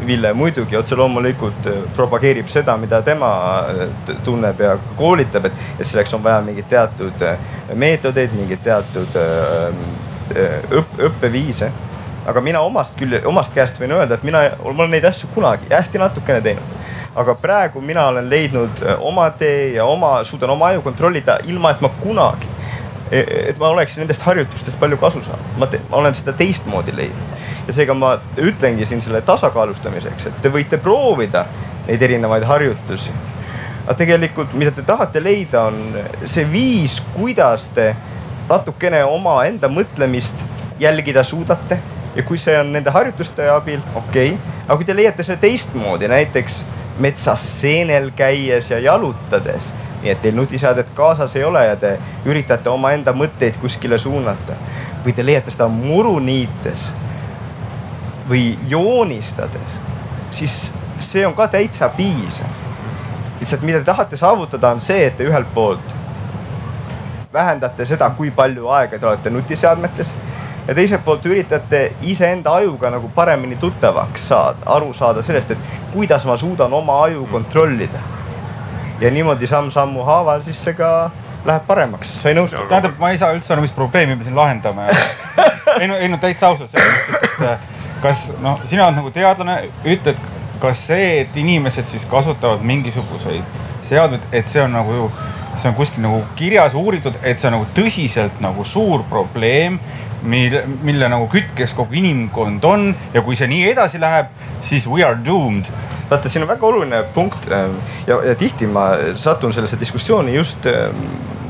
Ville muidugi otse loomulikult äh, propageerib seda, mida tema äh, tunneb ja koolitab, et, et selleks on vaja mingeid teatud äh, meetodeid, mingeid teatud õpp, õppeviise. aga mina omast küll, omast käest võin öelda, et mina, ma olen neid asju kunagi hästi natukene teinud aga praegu mina olen leidnud oma tee ja oma, suudan oma aju kontrollida, ilma et ma kunagi, e, et ma oleksin nendest harjutustest palju kasu saanud. ma, ma olen seda teistmoodi leidnud ja seega ma ütlengi siin selle tasakaalustamiseks, et te võite proovida neid erinevaid harjutusi. aga tegelikult, mida te tahate leida, on see viis, kuidas te natukene omaenda mõtlemist jälgida suudate ja kui see on nende harjutuste abil, okei okay., aga kui te leiate selle teistmoodi, näiteks metsas seenel käies ja jalutades. nii et teil nutiseadet kaasas ei ole ja te üritate omaenda mõtteid kuskile suunata või te leiate seda muru niites või joonistades, siis see on ka täitsa piisav. lihtsalt mida te tahate saavutada, on see, et te ühelt poolt vähendate seda, kui palju aega te olete nutiseadmetes ja teiselt poolt üritate iseenda ajuga nagu paremini tuttavaks saada, aru saada sellest, et kuidas ma suudan oma aju kontrollida. ja niimoodi samm-sammu haaval siis see ka läheb paremaks, sa ei nõustu? tähendab, ma ei saa üldse aru, mis probleemi me siin lahendame ei no, ei no täitsa ausalt, selles mõttes, et kas noh, sina oled nagu teadlane, ütled, kas see, et inimesed siis kasutavad mingisuguseid seadmeid, et see on nagu ju, see on kuskil nagu kirjas, uuritud, et see on nagu tõsiselt nagu suur probleem mille, mille nagu kütkes kogu inimkond on ja kui see nii edasi läheb, siis we are doomed. vaata, siin on väga oluline punkt ähm, ja, ja tihti ma satun sellesse diskussiooni just ähm,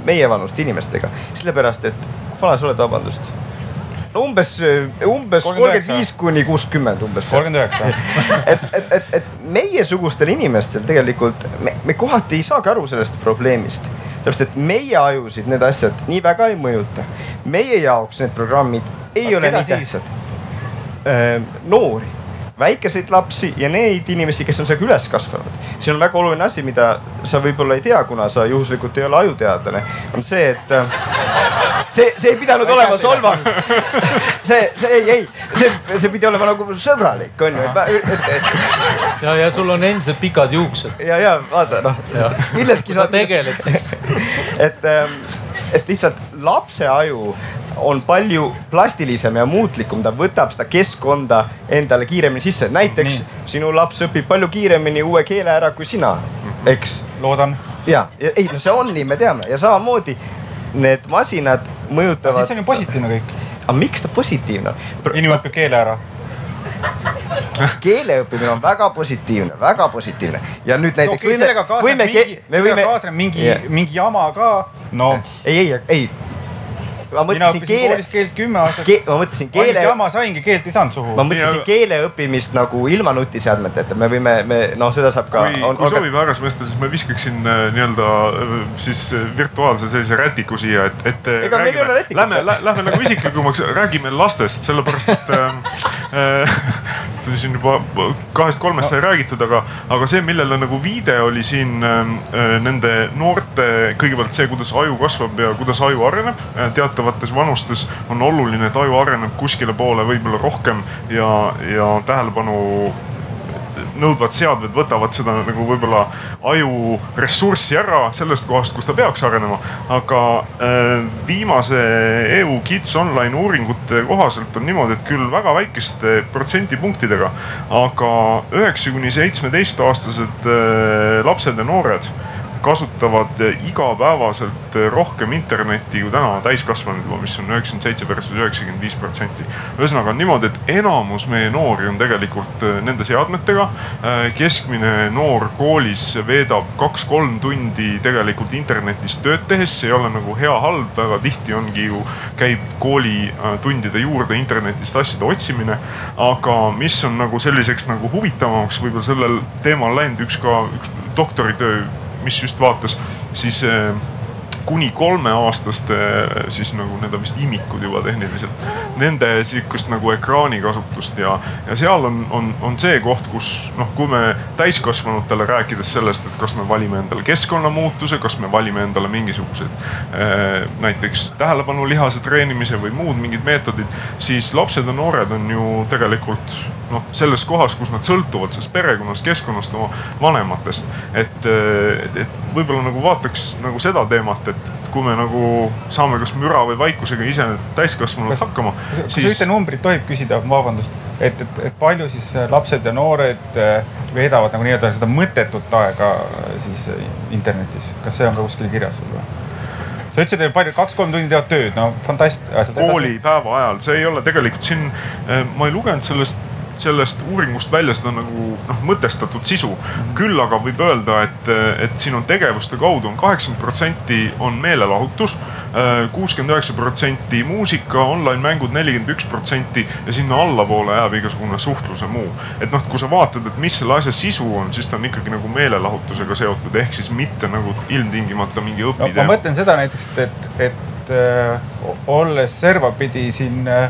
meievanuste inimestega, sellepärast et kui vana sa oled, vabandust? No umbes, umbes kolmkümmend viis kuni kuuskümmend umbes. kolmkümmend üheksa. et, et, et, et meiesugustel inimestel tegelikult me, me kohati ei saagi aru sellest probleemist sellepärast, et meie ajusid need asjad nii väga ei mõjuta. meie jaoks need programmid ei Aga ole nii tähtsad. noori, väikeseid lapsi ja neid inimesi, kes on sellega üles kasvanud. siin on väga oluline asi, mida sa võib-olla ei tea, kuna sa juhuslikult ei ole ajuteadlane, on see, et see, see ei pidanud olema solvang. see, see ei, ei, see, see pidi olema nagu sõbralik, on ju. ja, ja sul on endiselt pikad juuksed. ja, ja vaata noh, milleski sa tegeled siis. et, ähm, et lihtsalt lapse aju on palju plastilisem ja muutlikum, ta võtab seda keskkonda endale kiiremini sisse. näiteks Nii. sinu laps õpib palju kiiremini uue keele ära kui sina, eks. loodan. ja, ja ei no see on nii, me teame ja samamoodi need masinad mõjutavad. siis on ju positiivne kõik. aga miks ta positiivne on? inimene õpib keele ära keele õppimine on väga positiivne, väga positiivne ja nüüd näiteks okay, võime, võime, me võime. kaasneb mingi yeah., mingi jama ka, no. ei, ei, ei ma mõtlesin keele. keelt kümme aastat ke. ma mõtlesin keele. ainult jama saingi, keelt ei saanud suhu. ma mõtlesin ja... keele õppimist nagu ilma nutiseadmeteta, me võime, me noh, seda saab ka. kui, kui on, sobib härra Semester, siis ma viskaksin äh, nii-öelda äh, siis äh, virtuaalse sellise rätiku siia, et, et. ega meil ei ole rätikut. Lähme, lähme nagu isiklikumaks, räägime lastest, sellepärast et äh, siin juba kahest-kolmest sai räägitud, aga, aga see, millele nagu viide oli siin äh, nende noorte, kõigepealt see, kuidas aju kasvab ja kuidas aju areneb teatav teatavates vanustes on oluline, et aju areneb kuskile poole võib-olla rohkem ja, ja tähelepanu nõudvad seadmed võtavad seda nagu võib-olla aju ressurssi ära sellest kohast, kus ta peaks arenema. aga äh, viimase EU Kids Online uuringute kohaselt on niimoodi, et küll väga väikeste protsendipunktidega, aga üheksa kuni seitsmeteistaastased äh, lapsed ja noored kasutavad igapäevaselt rohkem internetti kui täna täiskasvanud juba, mis on üheksakümmend seitse versus üheksakümmend viis protsenti. ühesõnaga on niimoodi, et enamus meie noori on tegelikult äh, nende seadmetega. Keskmine noor koolis veedab kaks-kolm tundi tegelikult internetis tööd tehes, see ei ole nagu hea-halb, väga tihti ongi ju, käib koolitundide juurde internetist asjade otsimine. aga mis on nagu selliseks nagu huvitavamaks võib-olla sellel teemal läinud üks ka üks doktoritöö mis just vaatas, siis eh, kuni kolmeaastaste siis nagu need on vist imikud juba tehniliselt. Nende sihukest nagu ekraanikasutust ja, ja seal on, on, on see koht, kus noh, kui me täiskasvanutele rääkides sellest, et kas me valime endale keskkonnamuutuse, kas me valime endale mingisugused äh, näiteks tähelepanulihase treenimise või muud mingid meetodid, siis lapsed ja noored on ju tegelikult noh, selles kohas, kus nad sõltuvad sellest perekonnast, keskkonnast, oma vanematest. et, et võib-olla nagu vaataks nagu seda teemat, et kui me nagu saame kas müra või vaikusega ise täiskasvanud hakkama. kas siis... ühte numbrit tohib küsida, vabandust, et, et, et palju siis lapsed ja noored eh, veedavad nagu nii-öelda seda mõttetut aega eh, siis eh, internetis, kas see on ka kuskil kirjas sul või? sa ütlesid, et palju, kaks-kolm tundi teevad tööd, no fantastiline. koolipäeva ajal, see ei ole tegelikult siin, ma ei lugenud sellest sellest uuringust välja seda nagu noh, mõtestatud sisu. küll aga võib öelda, et, et siin on tegevuste kaudu on kaheksakümmend protsenti on meelelahutus, kuuskümmend üheksa protsenti muusika, online mängud nelikümmend üks protsenti ja sinna allapoole jääb igasugune suhtluse muu. et noh, kui sa vaatad, et mis selle asja sisu on, siis ta on ikkagi nagu meelelahutusega seotud, ehk siis mitte nagu ilmtingimata mingi õpiteema no,. ma mõtlen seda näiteks, et, et, et äh, olles servapidi siin äh,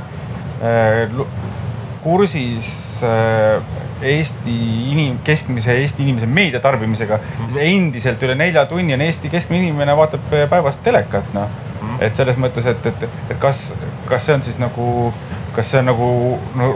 kursis äh, Eesti inim-, keskmise Eesti inimese meediatarbimisega mm. -hmm. endiselt üle nelja tunni on Eesti keskmine inimene vaatab päevast telekat, noh mm. -hmm. et selles mõttes, et, et, et kas, kas see on siis nagu, kas see on nagu no,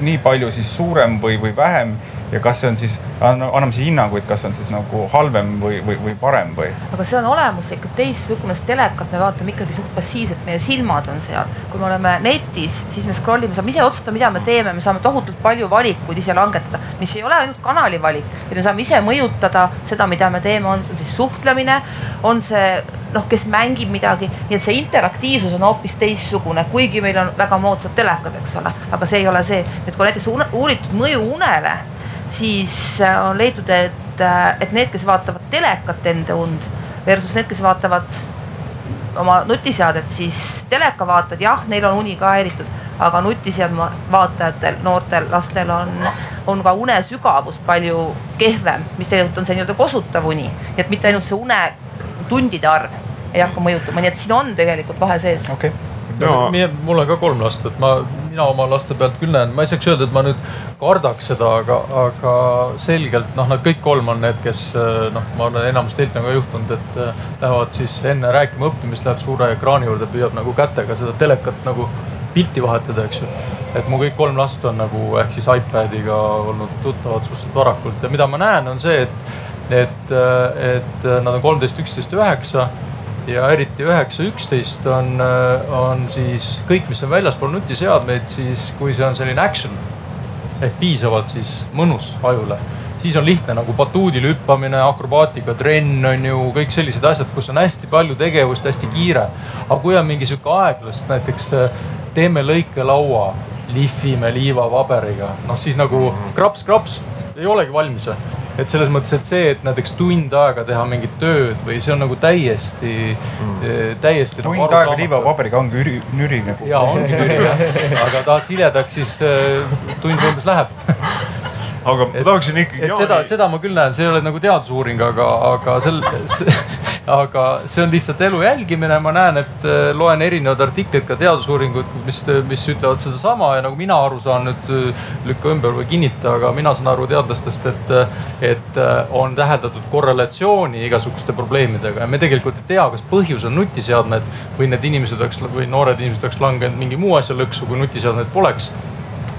nii palju siis suurem või, või vähem ja kas see on siis, anname siis hinnanguid, kas on siis nagu halvem või, või, või parem või? aga see on olemuslikult teistsugune, sest telekat me vaatame ikkagi suht passiivselt, meie silmad on seal. kui me oleme netis, siis me scroll ime, saame ise otsustada, mida me teeme, me saame tohutult palju valikuid ise langetada, mis ei ole ainult kanali valik, vaid me saame ise mõjutada seda, mida me teeme, on see siis suhtlemine, on see noh, kes mängib midagi, nii et see interaktiivsus on hoopis teistsugune, kuigi meil on väga moodsad telekad, eks ole, aga see ei ole see, et kui näiteks uuritud mõju unele siis äh, on leitud, et, äh, et need, kes vaatavad telekat enda und versus need, kes vaatavad oma nutiseadet, siis teleka vaatajad, jah, neil on uni ka häiritud, aga nutiseadme vaatajatel, noortel lastel on, on ka une sügavus palju kehvem, mis tegelikult on see nii-öelda kosutav uni, nii et mitte ainult see une tundide arv ei hakka mõjutama, nii et siin on tegelikult vahe sees. Okay no.. mul on ka kolm last, et ma, mina oma laste pealt küll näen, ma ei saaks öelda, et ma nüüd kardaks seda, aga, aga selgelt noh, nad kõik kolm on need, kes noh, ma olen enamus teilt on ka juhtunud, et äh, lähevad siis enne rääkima õppimist, läheb suure ekraani juurde, püüab nagu kätega seda telekat nagu pilti vahetada, eks ju. et mu kõik kolm last on nagu ehk siis iPad'iga olnud tuttavad suhteliselt varakult. Ja mida ma näen, on see, et, et, et nad on kolmteist, üksteist, üheksa ja eriti üheksa, üksteist on, on siis kõik, mis on väljaspool nutiseadmeid, siis kui see on selline action ehk piisavalt siis mõnus ajule, siis on lihtne nagu batuudil hüppamine, akrobaatika trenn on ju kõik sellised asjad, kus on hästi palju tegevust, hästi kiire. aga kui on mingi sihuke aeglast, näiteks teeme lõikelaua, lihvime liivapaberiga, noh siis nagu kraps-kraps, ei olegi valmis või et selles mõttes, et see, et näiteks tund aega teha mingit tööd või see on nagu täiesti mm., täiesti. tund nagu aega liivapaberiga ongi üri, nüri nagu. ja ongi nüri jah, aga tahad siledaks, siis äh, tund umbes läheb aga ma tahaksin ikkagi. et seda, seda ma küll näen, see ei ole nagu teadusuuring, aga, aga sel, aga see on lihtsalt elu jälgimine, ma näen, et äh, loen erinevaid artikleid, ka teadusuuringuid, mis, mis ütlevad sedasama. Ja nagu mina aru saan nüüd, äh, lükka ümber või kinnita, aga mina saan aru teadlastest, et, et äh, on täheldatud korrelatsiooni igasuguste probleemidega. Ja me tegelikult ei tea, kas põhjus on nutiseadmed või need inimesed oleks või noored inimesed oleks langenud mingi muu asja lõksu, kui nutiseadmeid poleks.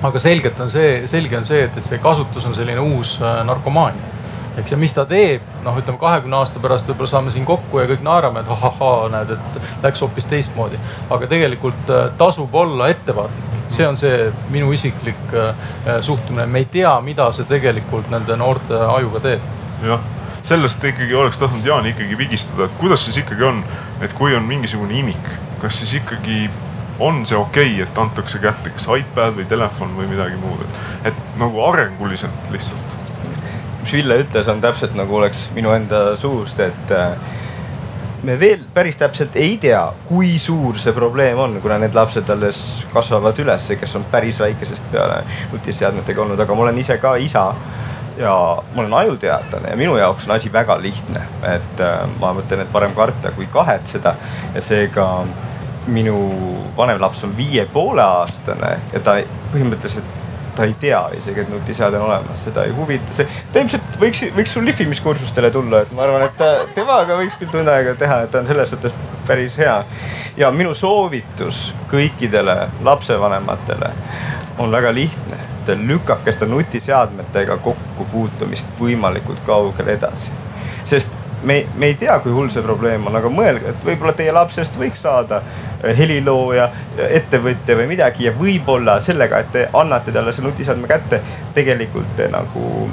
Aga selgelt on see, selge on see, et see kasutus on selline uus narkomaania. Eks ja mis ta teeb, noh, ütleme kahekümne aasta pärast võib-olla saame siin kokku ja kõik naerame, et ahahaa, näed, et läks hoopis teistmoodi. aga tegelikult äh, tasub olla ettevaatlik, see on see minu isiklik äh, suhtumine, me ei tea, mida see tegelikult nende noorte ajuga teeb. jah sellest ikkagi oleks tahtnud Jaan ikkagi vigistada, et kuidas siis ikkagi on, et kui on mingisugune imik, kas siis ikkagi on see okei okay,, et antakse kätte kas iPad või telefon või midagi muud, et nagu arenguliselt lihtsalt. Mis Ville ütles, on täpselt nagu oleks minu enda suust, et äh, me veel päris täpselt ei tea, kui suur see probleem on, kuna need lapsed alles kasvavad üles, kes on päris väikesest peale nutiseadmetega olnud, aga ma olen ise ka isa ja ma olen ajuteadlane ja minu jaoks on asi väga lihtne, et äh, ma mõtlen, et parem karta kui kahetseda ja seega minu vanem laps on viie poole aastane ja ta põhimõtteliselt ta ei tea isegi, et nutiseade on olemas, seda ei huvita see. ta ilmselt võiks, võiks sul lihvimiskursustele tulla, et ma arvan, et ta, temaga võiks küll tund aega teha, et ta on selles suhtes päris hea. ja minu soovitus kõikidele lapsevanematele on väga lihtne. Lükake seda nutiseadmetega kokkupuutumist võimalikult kaugele edasi. sest me, me ei tea, kui hull see probleem on, aga mõelge, et võib-olla teie lapsest võiks saada äh, helilooja, ettevõtja või midagi ja võib-olla sellega, et te annate talle selle nutiseadme kätte, tegelikult te nagu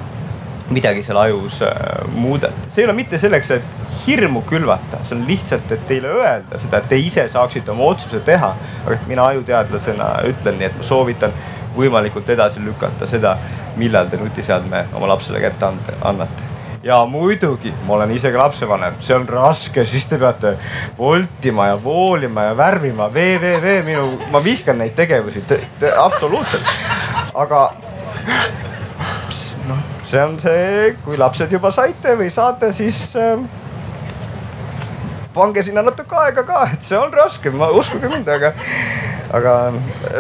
midagi seal ajus äh, muudate. see ei ole mitte selleks, et hirmu külvata, see on lihtsalt, et teile öelda seda, et te ise saaksite oma otsuse teha. aga mina ajuteadlasena ütlen nii, et ma soovitan võimalikult edasi lükata seda, millal te nutiseadme oma lapsele kätte annate ja muidugi, ma olen ise ka lapsevanem, see on raske, siis te peate voltima ja voolima ja värvima, www minu, ma vihkan neid tegevusi, absoluutselt. aga noh, see on see, kui lapsed juba saite või saate, siis äh, pange sinna natuke aega ka, et see on raske, ma uskuge mind, aga, aga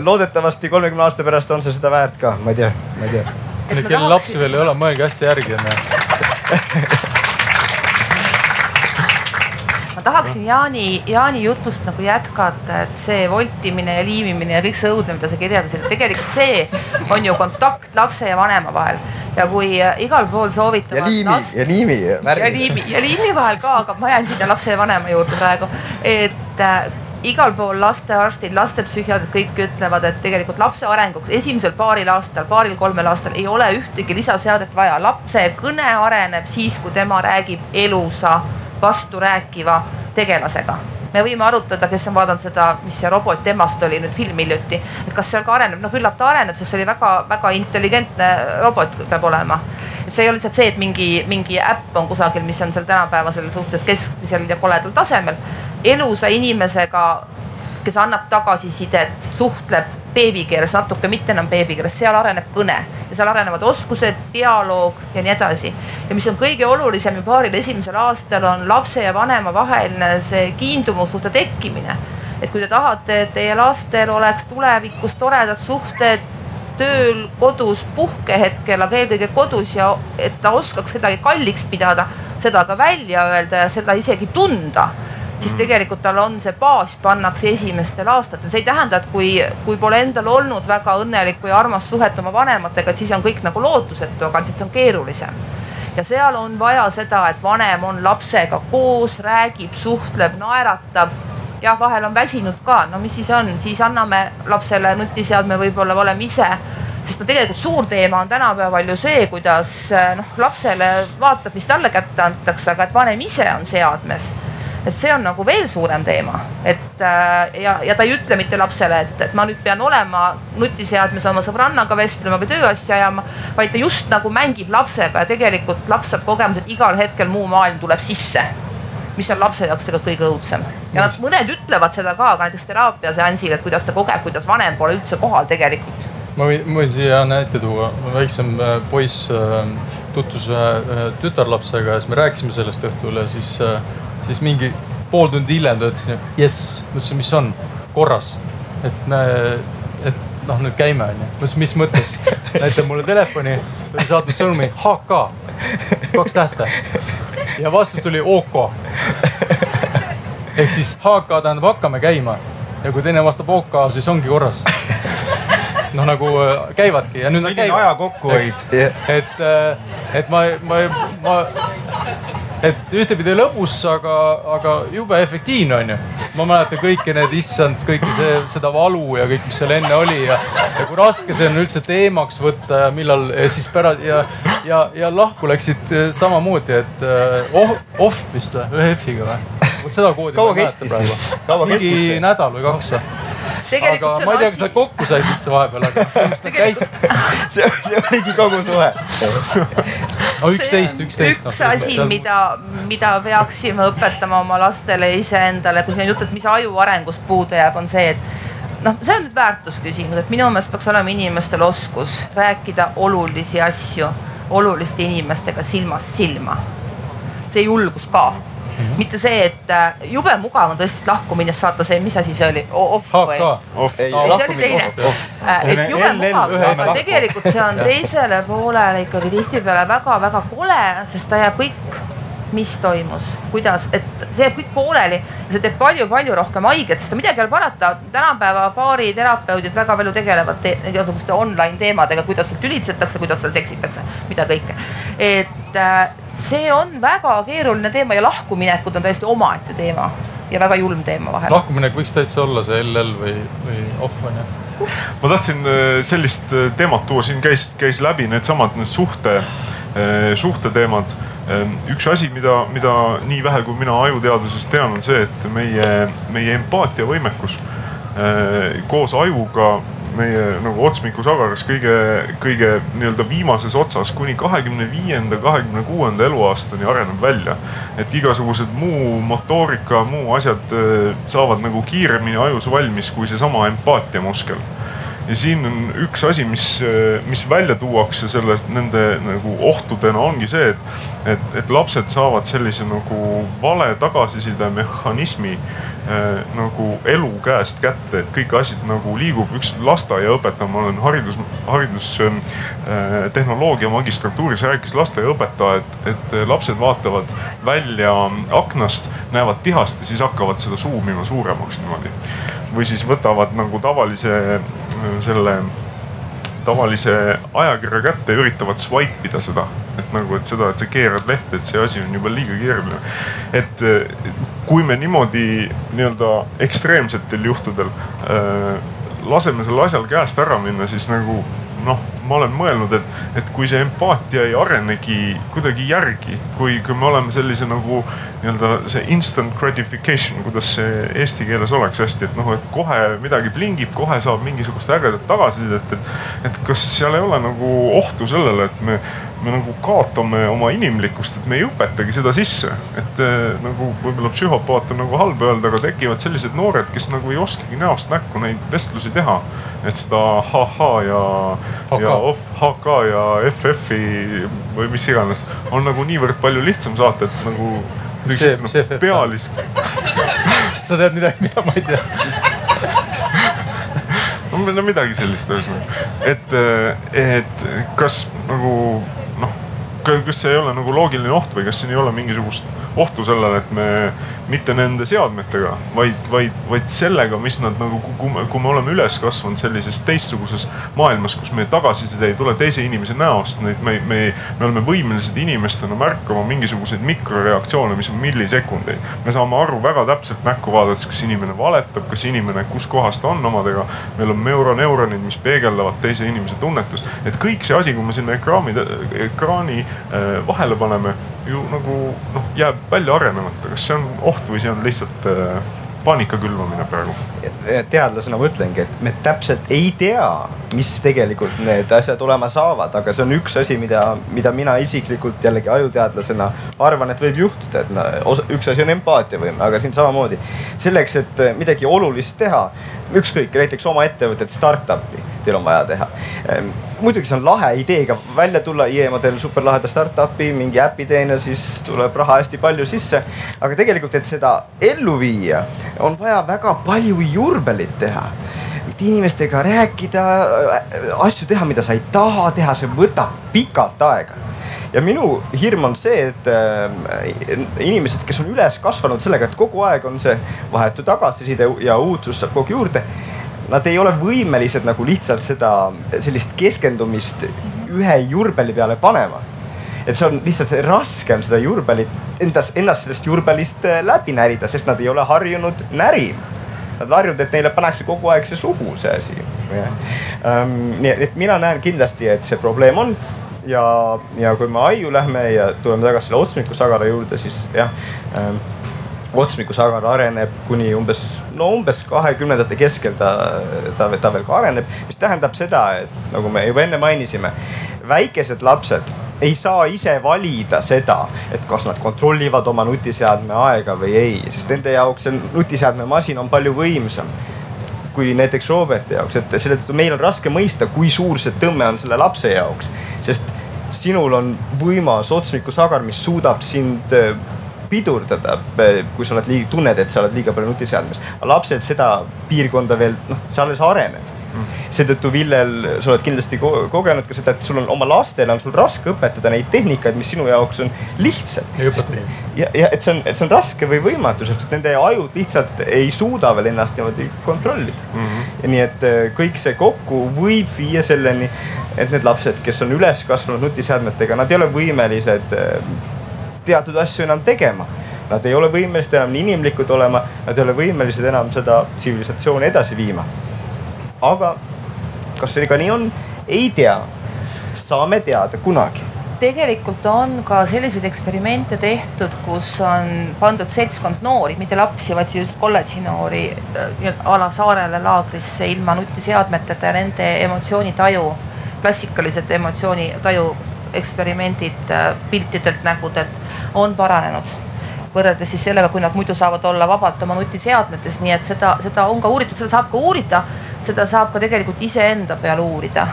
loodetavasti kolmekümne aasta pärast on see seda väärt ka, ma ei tea, ma ei tea. kellel lapsi veel ei ole, mõelge hästi järgi onju ma tahaksin Jaani, Jaani jutust nagu jätkata, et see voltimine ja liimimine ja kõik see õudne, mida sa kirjeldasid, tegelikult see on ju kontakt lapse ja vanema vahel ja kui äh, igal pool soovitavad. ja liimi last... ja liimi. ja liimi ja liimi vahel ka, aga ma jään sinna lapse ja vanema juurde praegu, et äh, igal pool lastearstid, lastepsühhiaatrid kõik ütlevad, et tegelikult lapse arenguks esimesel paaril aastal, paaril-kolmel aastal ei ole ühtegi lisaseadet vaja. lapse kõne areneb siis, kui tema räägib elusa, vasturääkiva tegelasega me võime arutada, kes on vaadanud seda, mis see robot temast oli nüüd film hiljuti, et kas seal ka areneb, noh küllap ta areneb, sest see oli väga-väga intelligentne robot peab olema. see ei ole lihtsalt see, et mingi, mingi äpp on kusagil, mis on seal tänapäevasel suhteliselt keskmisel ja koledal tasemel elusa inimesega, kes annab tagasisidet, suhtleb beebikeeles natuke, mitte enam beebikeeles, seal areneb kõne ja seal arenevad oskused, dialoog ja nii edasi. Ja mis on kõige olulisem ju paaril esimesel aastal on lapse ja vanema vaheline see kiindumussuhte tekkimine. et kui te tahate, et teie lastel oleks tulevikus toredad suhted tööl, kodus, puhkehetkel, aga eelkõige kodus ja et ta oskaks kedagi kalliks pidada, seda ka välja öelda ja seda isegi tunda siis tegelikult tal on see baas pannakse esimestel aastatel, see ei tähenda, et kui, kui pole endal olnud väga õnnelikku ja armast suhet oma vanematega, et siis on kõik nagu lootusetu, aga lihtsalt see on keerulisem. Ja seal on vaja seda, et vanem on lapsega koos, räägib, suhtleb, naeratab. Jah, vahel on väsinud ka, no mis siis on, siis anname lapsele nutiseadme, võib-olla oleme ise. Sest no tegelikult suur teema on tänapäeval ju see, kuidas noh, lapsele vaatab, mis talle kätte antakse, aga et vanem ise on seadmes et see on nagu veel suurem teema, et äh, ja, ja ta ei ütle mitte lapsele, et, et ma nüüd pean olema nutiseadmes oma sõbrannaga vestlema või tööasja ajama, vaid ta just nagu mängib lapsega ja tegelikult laps saab kogemuse, et igal hetkel muu maailm tuleb sisse mis on lapse jaoks tegelikult kõige õudsem. Ja nad mõned ütlevad seda ka, ka näiteks teraapiaseansil, et kuidas ta kogeb, kuidas vanem pole üldse kohal tegelikult. ma võin, ma võin siia näite tuua, väiksem äh, poiss äh, tutvus ühe tütarlapsega ja siis me rääkisime sellest õhtul ja siis siis mingi pool tundi hiljem ta ütles, jess, ma ütlesin, mis on, korras. et, et noh, nüüd käime onju. ma ütlesin, mis mõttes, näitab mulle telefoni, ta oli saatnud sõnumi HK, kaks tähte. ja vastus tuli OK. ehk siis HK tähendab hakkame käima ja kui teine vastab OK, siis ongi korras noh, nagu äh, käivadki ja nüüd nad käivad. aja kokkuhoid. et, äh, et ma, ma, ma et ühtepidi lõbus, aga, aga jube efektiivne on ju. ma mäletan kõiki need, issand, kõike see, seda valu ja kõik, mis seal enne oli ja, ja kui raske see on üldse teemaks võtta ja millal ja siis pärast ja, ja, ja lahku läksid eh, samamoodi, et eh, oh, off vist või, ühe F-iga või? vot seda koodi. kaua kestis siis? mingi nädal või kaks või? Aga ma ei tea, kas nad kokku said üldse vahepeal, aga põhimõtteliselt nad käisid. see, see oligi kogu suhe. no üksteist, üksteist. üks asi, mida, mida peaksime õpetama oma lastele iseendale, kui siin on jutt, et mis aju arengust puudu jääb, on see, et noh, see on nüüd väärtusküsimus, et minu meelest peaks olema inimestel oskus rääkida olulisi asju oluliste inimestega silmast silma. see julgus ka. Mitte see, et äh, jube mugav on tõesti lahkuminnes saata see, mis asi see oli, off või? ei, see oli teine. Äh, et jube mugav, aga tegelikult see on teisele poolele ikkagi tihtipeale väga-väga kole, sest ta jääb kõik mis toimus, kuidas, et see jääb kõik pooleli ja see teeb palju-palju rohkem haiget, sest midagi ei ole parata. tänapäeva baariterapeudid väga palju tegelevad te igasuguste online teemadega, kuidas seal tülitsetakse, kuidas seal seksitakse, mida kõike. et äh, see on väga keeruline teema ja lahkuminekud on täiesti omaette teema ja väga julm teema vahel. lahkuminek võiks täitsa olla see LL või, või off on ju. Ma tahtsin äh, sellist äh, teemat tuua, siin käis, käis läbi needsamad need suhte, suhteteemad Ehm, üks asi, mida, mida nii vähe, kui mina ajuteadusest tean, on see, et meie, meie empaatiavõimekus koos ajuga meie nagu otsmiku sagaras kõige, kõige nii-öelda viimases otsas kuni kahekümne viienda, kahekümne kuuenda eluaastani areneb välja. et igasugused muu motoorika, muu asjad äh, saavad nagu kiiremini ajus valmis kui seesama empaatiamuskel ja siin on üks asi, mis, mis välja tuuakse selle, nende nagu ohtudena ongi see, et, et, et lapsed saavad sellise nagu vale tagasiside mehhanismi äh, nagu elu käest kätte, et kõik asjad nagu liigub, üks lasteaiaõpetaja, ma olen haridus, haridustehnoloogia äh, magistratuuris, rääkis lasteaiaõpetaja, et, et lapsed vaatavad välja aknast, näevad tihast ja siis hakkavad seda suumima suuremaks niimoodi või siis võtavad nagu tavalise selle tavalise ajakirja kätte ja üritavad swipe ida seda. et nagu, et seda, et sa keerad lehte, et see asi on juba liiga keeruline. et kui me niimoodi nii-öelda ekstreemsetel juhtudel äh, laseme sel asjal käest ära minna, siis nagu noh, ma olen mõelnud, et, et kui see empaatia ei arenegi kuidagi järgi, kui, kui me oleme sellise nagu nii-öelda see instant gratification, kuidas see eesti keeles oleks hästi, et noh, et kohe midagi plingib, kohe saab mingisugust ägedat tagasisidet, et, et kas seal ei ole nagu ohtu sellele, et me me nagu kaotame oma inimlikkust, et me ei õpetagi seda sisse. et äh, nagu võib-olla psühhopaat on nagu halb öelda, aga tekivad sellised noored, kes nagu ei oskagi näost näkku neid vestlusi teha. et seda ha-ha ja, ja off, HK ja FF-i või mis iganes on nagu niivõrd palju lihtsam saata, et nagu. see, see FF. pealis sa tead midagi, mida ma ei tea no midagi sellist ühesõnaga, et, et kas nagu kas see ei ole nagu loogiline oht või kas siin ei ole mingisugust ohtu sellele, et me mitte nende seadmetega, vaid, vaid, vaid sellega, mis nad nagu, kui me oleme üles kasvanud sellises teistsuguses maailmas, kus meie tagasiside ei tule teise inimese näost, neid me, me, me oleme võimelised inimestena märkama mingisuguseid mikroreaktsioone, mis on millisekundeid. me saame aru väga täpselt näkku vaadates, kas inimene valetab, kas inimene, kus kohas ta on omadega. meil on neuroneuronid, mis peegeldavad teise inimese tunnetust, et kõik see asi, kui me sinna ekraani, ekraani äh, vahele paneme ju nagu noh, jääb välja arenemata, kas see on oht või see on lihtsalt äh, paanika külvamine praegu? Teadlasena ma ütlengi, et me täpselt ei tea, mis tegelikult need asjad olema saavad, aga see on üks asi, mida, mida mina isiklikult jällegi ajuteadlasena arvan, et võib juhtuda, et no, üks asi on empaatiavõime, aga siin samamoodi selleks, et midagi olulist teha, ükskõik näiteks oma ettevõtet, startup'i teil on vaja teha ehm, muidugi see on lahe ideega välja tulla, IE model super laheda startup'i, mingi äpi teine, siis tuleb raha hästi palju sisse. aga tegelikult, et seda ellu viia, on vaja väga palju jurbelit teha inimestega rääkida, asju teha, mida sa ei taha teha, see võtab pikalt aega ja minu hirm on see, et äh, inimesed, kes on üles kasvanud sellega, et kogu aeg on see vahetu tagasiside ja uudsus saab kogu juurde nad ei ole võimelised nagu lihtsalt seda, sellist keskendumist ühe jurbeli peale panema. et see on lihtsalt raske on seda jurbelit endas, ennast sellest jurbelist äh, läbi närida, sest nad ei ole harjunud närima. Nad on harjunud, et neile pannakse kogu aeg see suhu, see asi. Ähm, nii et mina näen kindlasti, et see probleem on ja, ja kui me aiu lähme ja tuleme tagasi selle otsmiku sagara juurde, siis jah ähm, otsmikusagar areneb kuni umbes, no umbes kahekümnendate keskel ta, ta, ta veel ka areneb. mis tähendab seda, et nagu me juba enne mainisime, väikesed lapsed ei saa ise valida seda, et kas nad kontrollivad oma nutiseadme aega või ei, sest nende jaoks see nutiseadme masin on palju võimsam kui näiteks Roberti jaoks, et selle tõttu meil on raske mõista, kui suur see tõmme on selle lapse jaoks, sest sinul on võimas otsmikusagar, mis suudab sind pidurdada, kui sa oled tunned, et sa oled liiga palju nutiseadmes. lapsed seda piirkonda veel noh, see alles areneb. Seetõttu Villel, sa oled kindlasti ko kogenud ka seda, et sul on oma lastele on sul raske õpetada neid tehnikaid, mis sinu jaoks on lihtsad. ja, ja et see on, et see on raske või võimatu, sest nende ajud lihtsalt ei suuda veel ennast niimoodi kontrollida mm. -hmm. nii, et äh, kõik see kokku võib viia selleni, et need lapsed, kes on üles kasvanud nutiseadmetega, nad ei ole võimelised äh, teatud asju enam tegema. Nad ei ole võimelised enam nii inimlikud olema, nad ei ole võimelised enam seda tsivilisatsiooni edasi viima. Aga kas see ka nii on, ei tea. saame teada kunagi. Tegelikult on ka selliseid eksperimente tehtud, kus on pandud seltskond noori, mitte lapsi, vaid siis kolledži noori äh, a la saarele laagrisse ilma nutiseadmeteta ja nende emotsioonitaju, klassikalised emotsioonitaju eksperimendid äh, piltidelt, nägudelt on paranenud. Võrreldes siis sellega, kui nad muidu saavad olla vabalt oma nutiseadmetes, nii et seda, seda on ka uuritud, seda saab ka uurida, seda saab ka tegelikult iseenda peal uurida.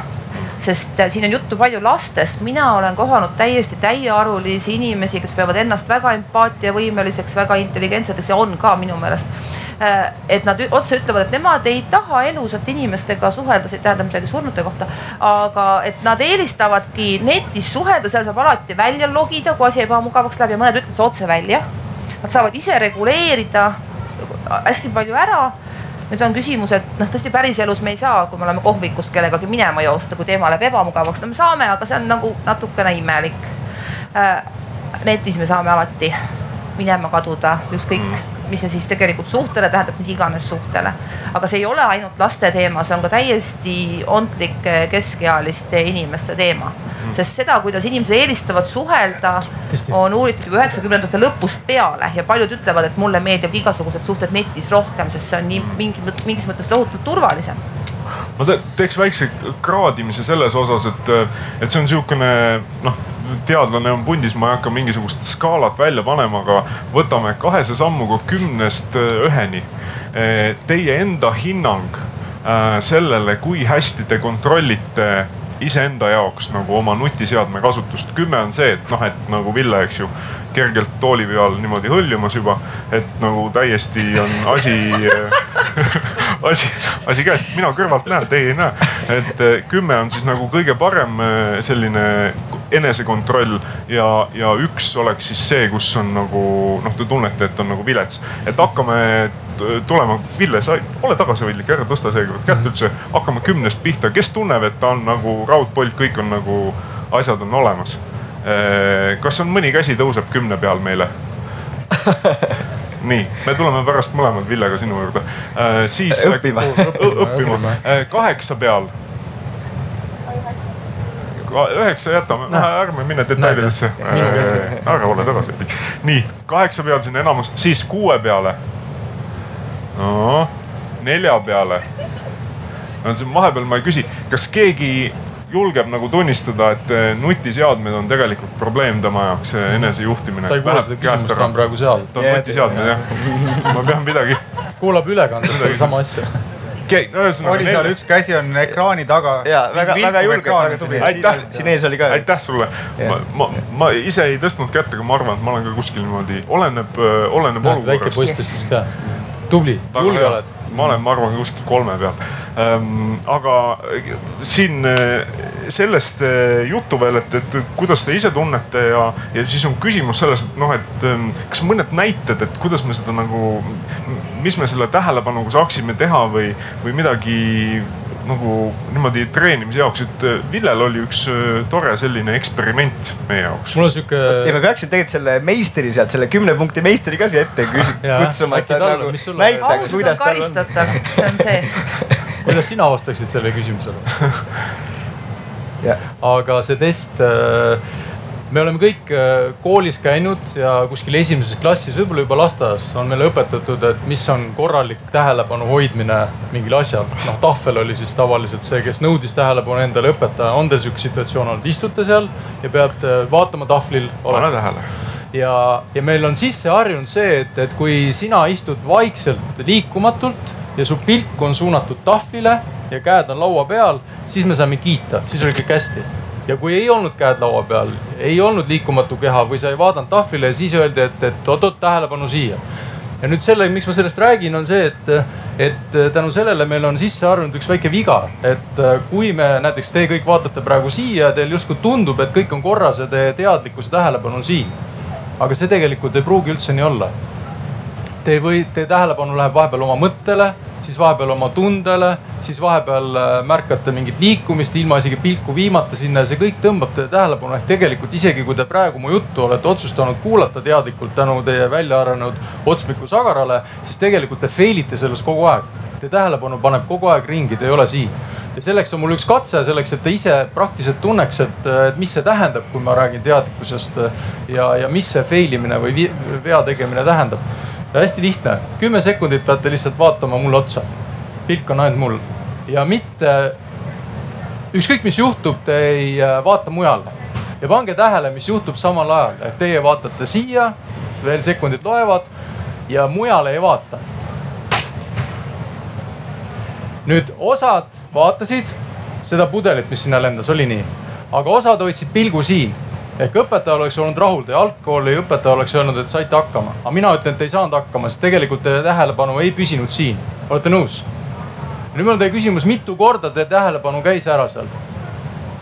Sest äh, siin on juttu palju lastest, mina olen kohanud täiesti täiearvulisi inimesi, kes peavad ennast väga empaatiavõimeliseks, väga intelligentseteks ja on ka minu meelest. Äh, et nad otse ütlevad, et nemad ei taha elusate inimestega suhelda, see ei tähenda midagi surnute kohta, aga et nad eelistavadki netis suhelda, seal saab alati välja logida, kui asi ebamugavaks läheb. Ja mõned ütlevad otse välja. Nad saavad ise reguleerida hästi palju ära nüüd on küsimus, et noh, tõesti päriselus me ei saa, kui me oleme kohvikust kellegagi minema joosta, kui teema läheb ebamugavaks, no me saame, aga see on nagu natukene imelik. Äh, netis me saame alati minema kaduda, ükskõik mm mis see siis tegelikult suhtele tähendab, mis iganes suhtele. aga see ei ole ainult laste teema, see on ka täiesti ontlike keskealiste inimeste teema. Mm.. sest seda, kuidas inimesed eelistavad suhelda, on uuritud juba üheksakümnendate lõpust peale ja paljud ütlevad, et mulle meeldivad igasugused suhted netis rohkem, sest see on nii mingi, mingis mõttes tohutult turvalisem ma te teeks väikse kraadimise selles osas, et, et see on niisugune noh teadlane on pundis, ma ei hakka mingisugust skaalat välja panema, aga võtame kahese sammuga kümnest äh, üheni. Äh, teie enda hinnang äh, sellele, kui hästi te kontrollite iseenda jaoks nagu oma nutiseadme kasutust. kümme on see, et noh, et nagu Ville, eks ju, kergelt tooli peal niimoodi hõljumas juba, et nagu täiesti on asi asi, asi käes, mina kõrvalt näen, teie ei näe. et kümme on siis nagu kõige parem selline enesekontroll ja, ja üks oleks siis see, kus on nagu noh, te tunnete, et on nagu vilets. et hakkame tulema, Ville, sa ole tagasihoidlik, ära tõsta seekord kätt üldse. hakkame kümnest pihta, kes tunneb, et ta on nagu raudpolt, kõik on nagu, asjad on olemas. Kas on mõni käsi tõuseb kümne peal meile? nii, me tuleme pärast mõlemad Villega sinu juurde äh,. siis õppima, õppima. kaheksa peal üheksa jätame no., ärme mine detailidesse. ära ole tagasihoidlik. nii, kaheksa peal siin enamus, siis kuue peale. no nelja peale. no vahepeal ma ei küsi, kas keegi julgeb nagu tunnistada, et eh, nutiseadmed on tegelikult probleem tema jaoks, enesejuhtimine. ta ei kuule seda küsimust, ta on praegu seal. ta on nutiseadmed jah, ma pean midagi. kuulab ülekandes sedasama asja ühesõnaga. oli seal üks käsi on ekraani taga. ja väga, väga julge, väga tubli. aitäh, siin ees oli ka. aitäh sulle. ma, ma, ma ise ei tõstnud kätt, aga ma arvan, et ma olen ka kuskil niimoodi, oleneb, oleneb olukorrast. väike poiss tõstis ka. tubli, julge oled ma olen, ma arvan, kuskil kolme peal ähm,. aga siin sellest juttu veel, et, et kuidas te ise tunnete ja, ja siis on küsimus selles, et noh, et ähm, kas mõned näited, et kuidas me seda nagu, mis me selle tähelepanuga saaksime teha või, või midagi nagu niimoodi treenimise jaoks, et äh, Villel oli üks äh, tore selline eksperiment meie jaoks. mul on sihuke. ja me peaksime tegelikult selle meistri sealt, selle kümne punkti meistri ka siia ette kutsuma, et ta nagu näitaks, kuidas tal on. see on see kuidas sina vastaksid sellele küsimusele aga see test äh, me oleme kõik äh, koolis käinud ja kuskil esimeses klassis, võib-olla juba lasteaias on meile õpetatud, et mis on korralik tähelepanu hoidmine mingil asjal. noh, tahvel oli siis tavaliselt see, kes nõudis tähelepanu endale, õpetaja. on teil sihuke situatsioon olnud, istute seal ja peate vaatama tahvlil? pane tähele. ja, ja meil on sisse harjunud see, et, et kui sina istud vaikselt liikumatult ja su pilk on suunatud tahvlile ja käed on laua peal, siis me saame kiita, siis oli kõik hästi ja kui ei olnud käed laua peal, ei olnud liikumatu keha või sa ei vaadanud tahvlile, siis öeldi, et, et oot-oot, tähelepanu siia. ja nüüd selle, miks ma sellest räägin, on see, et, et tänu sellele meil on sisse harjunud üks väike viga, et kui me näiteks te kõik vaatate praegu siia, teil justkui tundub, et kõik on korras ja teie teadlikkus ja tähelepanu on siin. aga see tegelikult ei pruugi üldse nii olla. Te või, teie tähelepanu läheb vahepeal oma mõttele siis vahepeal oma tundele, siis vahepeal äh, märkate mingit liikumist ilma isegi pilku viimata sinna ja see kõik tõmbab teie tähelepanu. ehk tegelikult isegi kui te praegu mu juttu olete otsustanud kuulata teadlikult tänu teie välja arenenud otsmiku sagarale, siis tegelikult te fail ite selles kogu aeg. Teie tähelepanu paneb kogu aeg ringi, te ei ole siin ja selleks on mul üks katse selleks, et ta ise praktiliselt tunneks, et, et mis see tähendab, kui ma räägin teadlikkusest ja, ja mis see fail imine või vea tegemine tähendab. Hästi lihtne, kümme sekundit peate lihtsalt vaatama mulle otsa. pilk on ainult mul. Ja mitte ükskõik, mis juhtub, te ei vaata mujale ja pange tähele, mis juhtub samal ajal, et teie vaatate siia, veel sekundid loevad ja mujale ei vaata. nüüd osad vaatasid seda pudelit, mis sinna lendas, oli nii, aga osad hoidsid pilgu siin ehk õpetaja oleks olnud rahul, teie algkooli õpetaja oleks öelnud, et saite hakkama, aga mina ütlen, et ei saanud hakkama, sest tegelikult teie tähelepanu ei püsinud siin. olete nõus? nüüd mul on teie küsimus, mitu korda teie tähelepanu käis ära seal?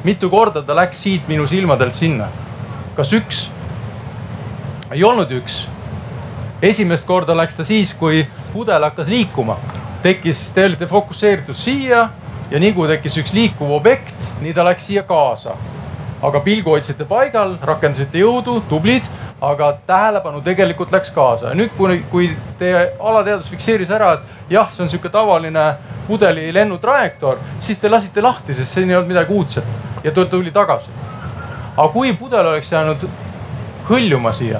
mitu korda ta läks siit minu silmadelt sinna? kas üks? ei olnud üks. esimest korda läks ta siis, kui pudel hakkas liikuma. tekkis, te olite fokusseeritud siia ja nii kui tekkis üks liikuv objekt, nii ta läks siia kaasa. Aga pilgu hoidsite paigal, rakendasite jõudu, tublid, aga tähelepanu tegelikult läks kaasa nüüd, kui, kui teie alateadvus fikseeris ära, et jah, see on sihuke tavaline pudeli lennutrajektoor, siis te lasite lahti, sest siin ei olnud midagi uudset ja tuli tagasi. aga kui pudel oleks jäänud hõljuma siia,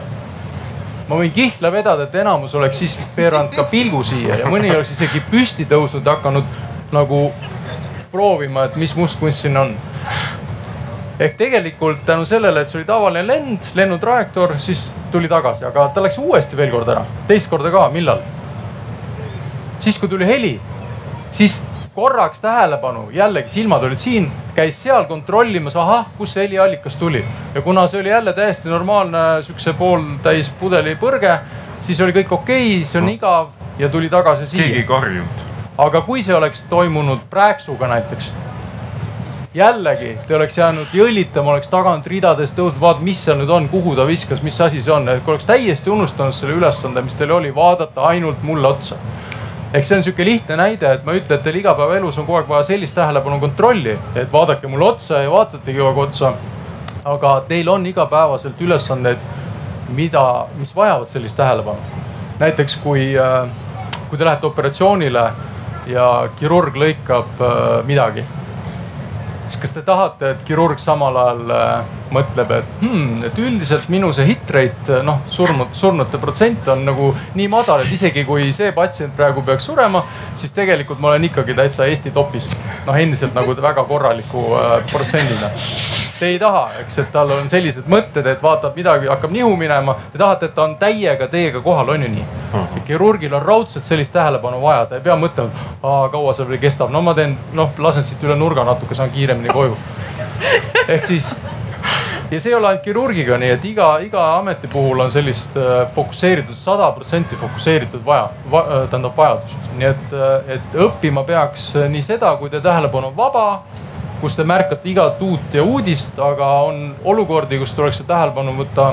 ma võin kihla vedada, et enamus oleks siis pööranud ka pilgu siia ja mõni oleks isegi püsti tõusnud ja hakanud nagu proovima, et mis mustkunst siin on. Ehk tegelikult tänu sellele, et see oli tavaline lend, lennutrajektoor, siis tuli tagasi, aga ta läks uuesti veel kord ära, teist korda ka, millal? siis, kui tuli heli, siis korraks tähelepanu, jällegi silmad olid siin, käis seal kontrollimas, ahah, kust see heliallikas tuli. ja kuna see oli jälle täiesti normaalne sihukese pooltäis pudeli põrge, siis oli kõik okei okay,, see on igav ja tuli tagasi siia. keegi ei karjunud. aga kui see oleks toimunud prääksuga näiteks jällegi te oleks jäänud jõllitama, oleks tagant ridadest tõusnud, vaat mis seal nüüd on, kuhu ta viskas, mis asi see on, et oleks täiesti unustanud selle ülesande, mis teil oli, vaadata ainult mulle otsa eks see on sihuke lihtne näide, et ma ei ütle, et teil igapäevaelus on kogu aeg vaja sellist tähelepanu kontrolli, et vaadake mulle otsa ja vaatategi kogu aeg otsa. aga teil on igapäevaselt ülesandeid, mida, mis vajavad sellist tähelepanu. näiteks kui, äh, kui te lähete operatsioonile ja kirurg lõikab äh, midagi siis kas te tahate, et kirurg samal ajal äh, mõtleb, et hmm, et üldiselt minu see hit rate, noh surnud, surnute protsent on nagu nii madal, et isegi kui see patsient praegu peaks surema, siis tegelikult ma olen ikkagi täitsa Eesti topis. noh, endiselt nagu väga korraliku äh, protsendina. Te ei taha, eks, et tal on sellised mõtted, et vaatab midagi, hakkab nihu minema. Te tahate, et ta on täiega teiega kohal, on ju nii? Kirurgil on raudselt sellist tähelepanu vaja, ta ei pea mõtlema, kaua see veel kestab, no ma teen, noh, lasen siit üle nurga natuke, saan kiiremini koju. ehk siis ja see ei ole ainult kirurgiga nii, et iga, iga ameti puhul on sellist äh, fokusseeritud, sada protsenti fokusseeritud vaja va,, äh, tähendab vajadust. nii et, äh, et õppima peaks nii seda, kui teie tähelepanu on vaba, kus te märkate igat uut ja uudist, aga on olukordi, kus tuleks see tähelepanu võtta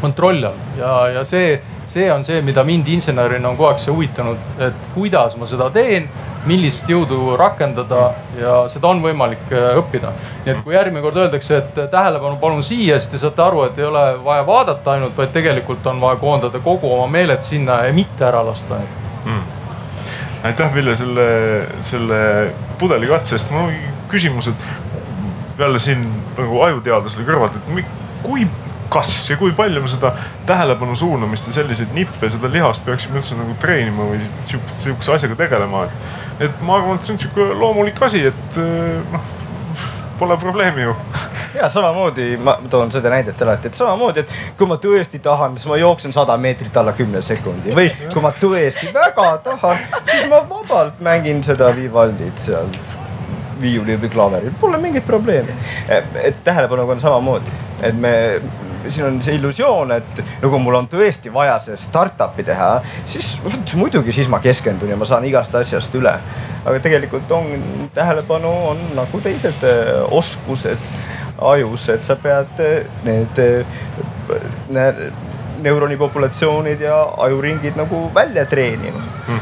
kontrolli all ja, ja see, see on see, mida mind insenerina on kogu aeg see huvitanud, et kuidas ma seda teen, millist jõudu rakendada ja seda on võimalik äh, õppida. nii et kui järgmine kord öeldakse, et tähelepanu palun siia, siis te saate aru, et ei ole vaja vaadata ainult, vaid tegelikult on vaja koondada kogu oma meeled sinna ja mitte ära lasta neid mm.. aitäh, Ville, selle, selle pudelikatse eest. mul on küsimus, et jälle siin nagu ajuteadlasele kõrvalt, et kui kas ja kui palju me seda tähelepanu suunamist ja selliseid nippe, seda lihast peaksime üldse nagu treenima või sihukese asjaga tegelema. et ma arvan, et see on sihuke loomulik asi, et eh, noh, pole probleemi ju ja samamoodi ma toon seda näidet alati, et samamoodi, et kui ma tõesti tahan, siis ma jooksen sada meetrit alla kümne sekundi või kui ma tõesti väga tahan, siis ma vabalt mängin seda Vivaldit seal viiulil või klaveril, pole mingit probleemi. et tähelepanuga on samamoodi, et me siin on see illusioon, et nagu mul on tõesti vaja see startup'i teha, siis muidugi siis ma keskendun ja ma saan igast asjast üle. aga tegelikult on, tähelepanu on nagu teised äh, oskused ajus, et sa pead äh, need, äh, need neuroni populatsioonid ja ajuringid nagu välja treenima. Hmm..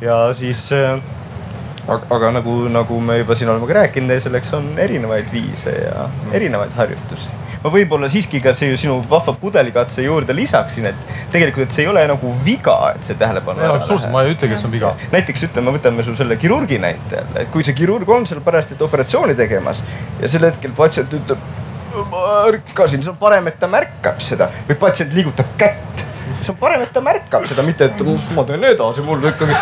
ja siis aga, aga nagu, nagu me juba siin oleme ka rääkinud, selleks on erinevaid viise ja erinevaid harjutusi ma võib-olla siiski ka see sinu vahva pudelikatse juurde lisaksin, et tegelikult, et see ei ole nagu viga, et see tähelepanu ära läheb. ma ei ütlegi, et see on viga. näiteks ütleme, võtame sul selle kirurgi näite jälle, et kui see kirurg on seal parajasti operatsiooni tegemas ja sel hetkel patsient ütleb ma ärkasin, siis on parem, et ta märkab seda või patsient liigutab kätt siis on parem, et ta märkab seda, mitte et ma teen edasi, mul ikkagi.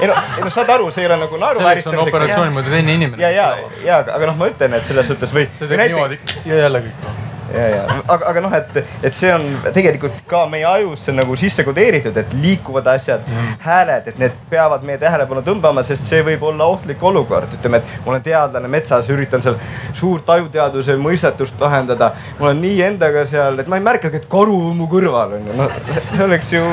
ei no, ei no saad aru, see ei ole nagu naeruvääristamiseks. see on operatsiooni mõttes teine inimene. ja, ja, ja aga noh, ma ütlen, et selles suhtes või. see teeb niimoodi ja jälle kõik ja, ja aga, aga noh, et, et see on tegelikult ka meie ajusse nagu sisse kodeeritud, et liikuvad asjad mm., hääled, et need peavad meie tähelepanu tõmbama, sest see võib olla ohtlik olukord. ütleme, et ma olen teadlane metsas, üritan seal suurt ajuteaduse mõistatust lahendada. ma olen nii endaga seal, et ma ei märkagi, et karu on mu kõrval on ju, no see oleks ju,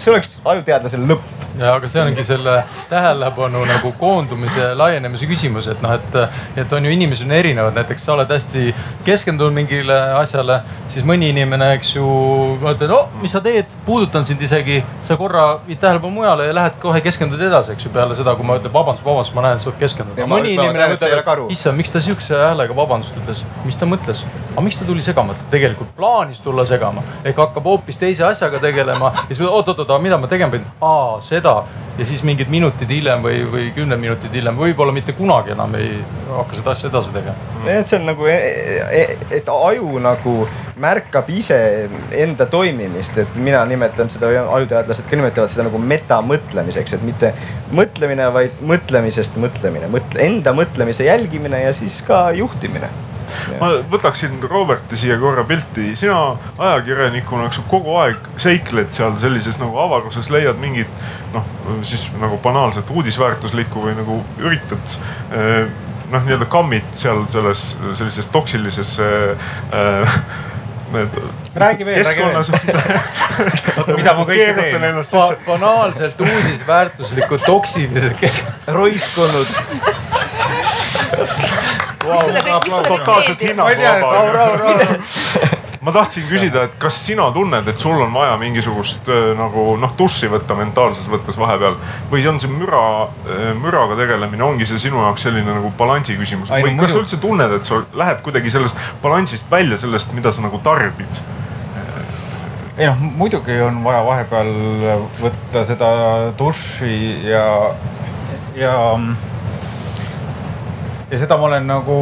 see oleks ajuteadlasel lõpp. Ja aga see ongi selle tähelepanu nagu koondumise laienemise küsimus, et noh, et, et on ju inimesed on erinevad, näiteks sa oled hästi keskendunud mingile asjale, siis mõni inimene, eks ju, ütled, no mis sa teed, puudutan sind isegi, sa korra viid tähelepanu mujale ja lähed kohe keskendud edasi, eks ju, peale seda, kui ma ütlen vabandust, vabandust, ma näen, sa oled keskendunud. mõni inimene ütleb, issand, miks ta sihukese häälega vabandust ütles, mis ta mõtles, aga miks ta tuli segama, tegelikult plaanis tulla segama. Ehk hakkab hoopis teise asjaga tegelema. Ja siis oot-oot-oot, mida ma tegema pean, aa seda. Ja siis mingid minutid hiljem või, või kümned minutid hiljem, võib-olla mitte kunagi enam ei hakka seda asja edasi tegema. et see on nagu, e, e, et aju nagu märkab ise enda toimimist, et mina nimetan seda, ajuteadlased ka nimetavad seda nagu metamõtlemiseks, et mitte mõtlemine, vaid mõtlemisest mõtlemine, mõtle, enda mõtlemise jälgimine ja siis ka juhtimine ma võtaksin Roberti siia korra pilti, sina ajakirjanikuna, eks kogu aeg seikled seal sellises nagu avaruses, leiad mingit noh, siis nagu banaalset uudisväärtuslikku või nagu üritad eh, noh, nii-öelda kammid seal selles sellises toksilises äh, need. räägi veel, räägi veel. mida ma kõike teen? banaalselt uudisväärtuslikud toksilised kes-. roiskunud ma tahtsin küsida, et kas sina tunned, et sul on vaja mingisugust nagu noh, duši võtta mentaalses mõttes vahepeal? Või on see müra, müraga tegelemine, ongi see sinu jaoks selline nagu balansi küsimus? Või kas sa üldse tunned, et sa lähed kuidagi sellest balansist välja, sellest, mida sa nagu tarbid? ei noh, muidugi on vaja vahepeal võtta seda duši ja, ja ja seda ma olen nagu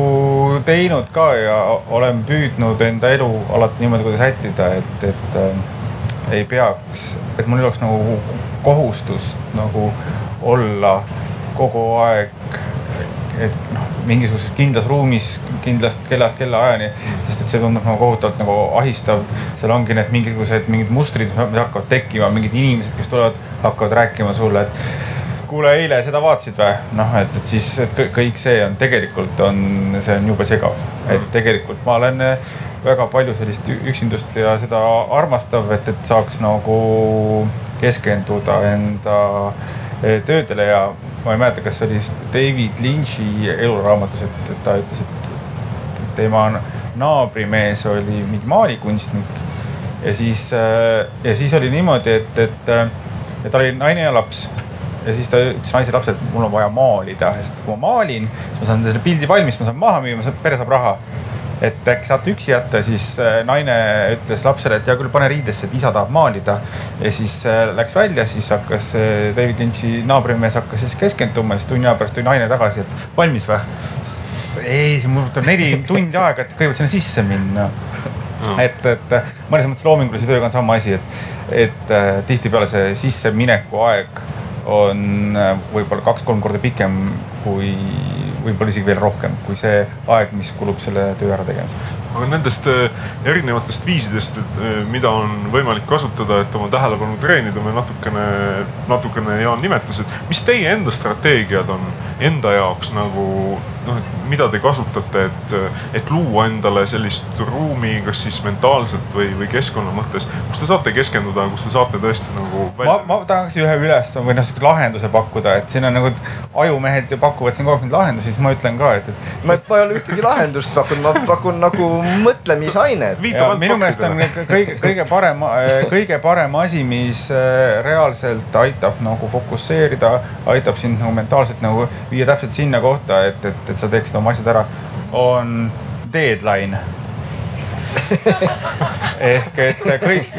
teinud ka ja olen püüdnud enda elu alati niimoodi kuidagi sättida, et, et äh, ei peaks, et mul ei oleks nagu kohustust nagu olla kogu aeg, et noh, mingisuguses kindlas ruumis kindlast kellast kellaajani, sest et see tundub nagu kohutavalt nagu ahistav. seal ongi need mingisugused mingid mustrid, mis hakkavad tekkima, mingid inimesed, kes tulevad, hakkavad rääkima sulle, et kuule, eile seda vaatasid või? noh, et, et siis, et kõik see on tegelikult on, see on jube segav, et tegelikult ma olen eh, väga palju sellist üksindust ja seda armastav, et, et saaks nagu keskenduda enda eh, töödele ja ma ei mäleta, kas see oli David Lynch'i eluraamatus, et, ta ütles, et tema naabrimees oli mingi maalikunstnik. Ja siis, eh, ja siis oli niimoodi, et, et, et tal oli naine ja laps ja siis ta ütles naise lapsele, et mul on vaja maalida, sest kui ma maalin, siis ma saan selle pildi valmis, ma saan maha müüa, ma saan, pere saab raha. et äkki saate üksi jätta, siis äh, naine ütles lapsele, et hea küll, pane riidesse, et isa tahab maalida. ja siis äh, läks välja, siis hakkas äh, David Lynch'i naabrimees hakkas siis keskenduma, siis tunni aja pärast tuli naine tagasi, et valmis või? ei, see mul võtab neli tundi aega, et kõigepealt sinna sisse minna no.. et, et mõnes mõttes loomingulise tööga on sama asi, et, et tihtipeale see sissemineku aeg on äh, võib-olla kaks-kolm korda pikem kui, võib-olla isegi veel rohkem kui see aeg, mis kulub selle töö ära tegemiseks. Aga nendest äh, erinevatest viisidest, äh, mida on võimalik kasutada, et oma tähelepanu treenida, me natukene, natukene Jaan nimetas, et mis teie enda strateegiad on enda jaoks nagu noh, et mida te kasutate, et, et luua endale sellist ruumi, kas siis mentaalselt või, või keskkonna mõttes, kus te saate keskenduda, kus te saate tõesti nagu. ma, ma tahaks ühe üles või noh, sihuke lahenduse pakkuda, et siin on nagu ajumehed ju pakuvad siin kogu aeg neid lahendusi, siis ma ütlen ka, et, et. ma ei ole ühtegi lahendust pakkunud, ma pakun nagu mõtlemisainet. minu meelest on kõige, kõige parem, kõige parem asi, mis äh, reaalselt aitab nagu fokusseerida, aitab sind nagu mentaalselt nagu viia täpselt sinna kohta, et, et, et sa teeksid oma asjad ära, on deadline ehk et kõik,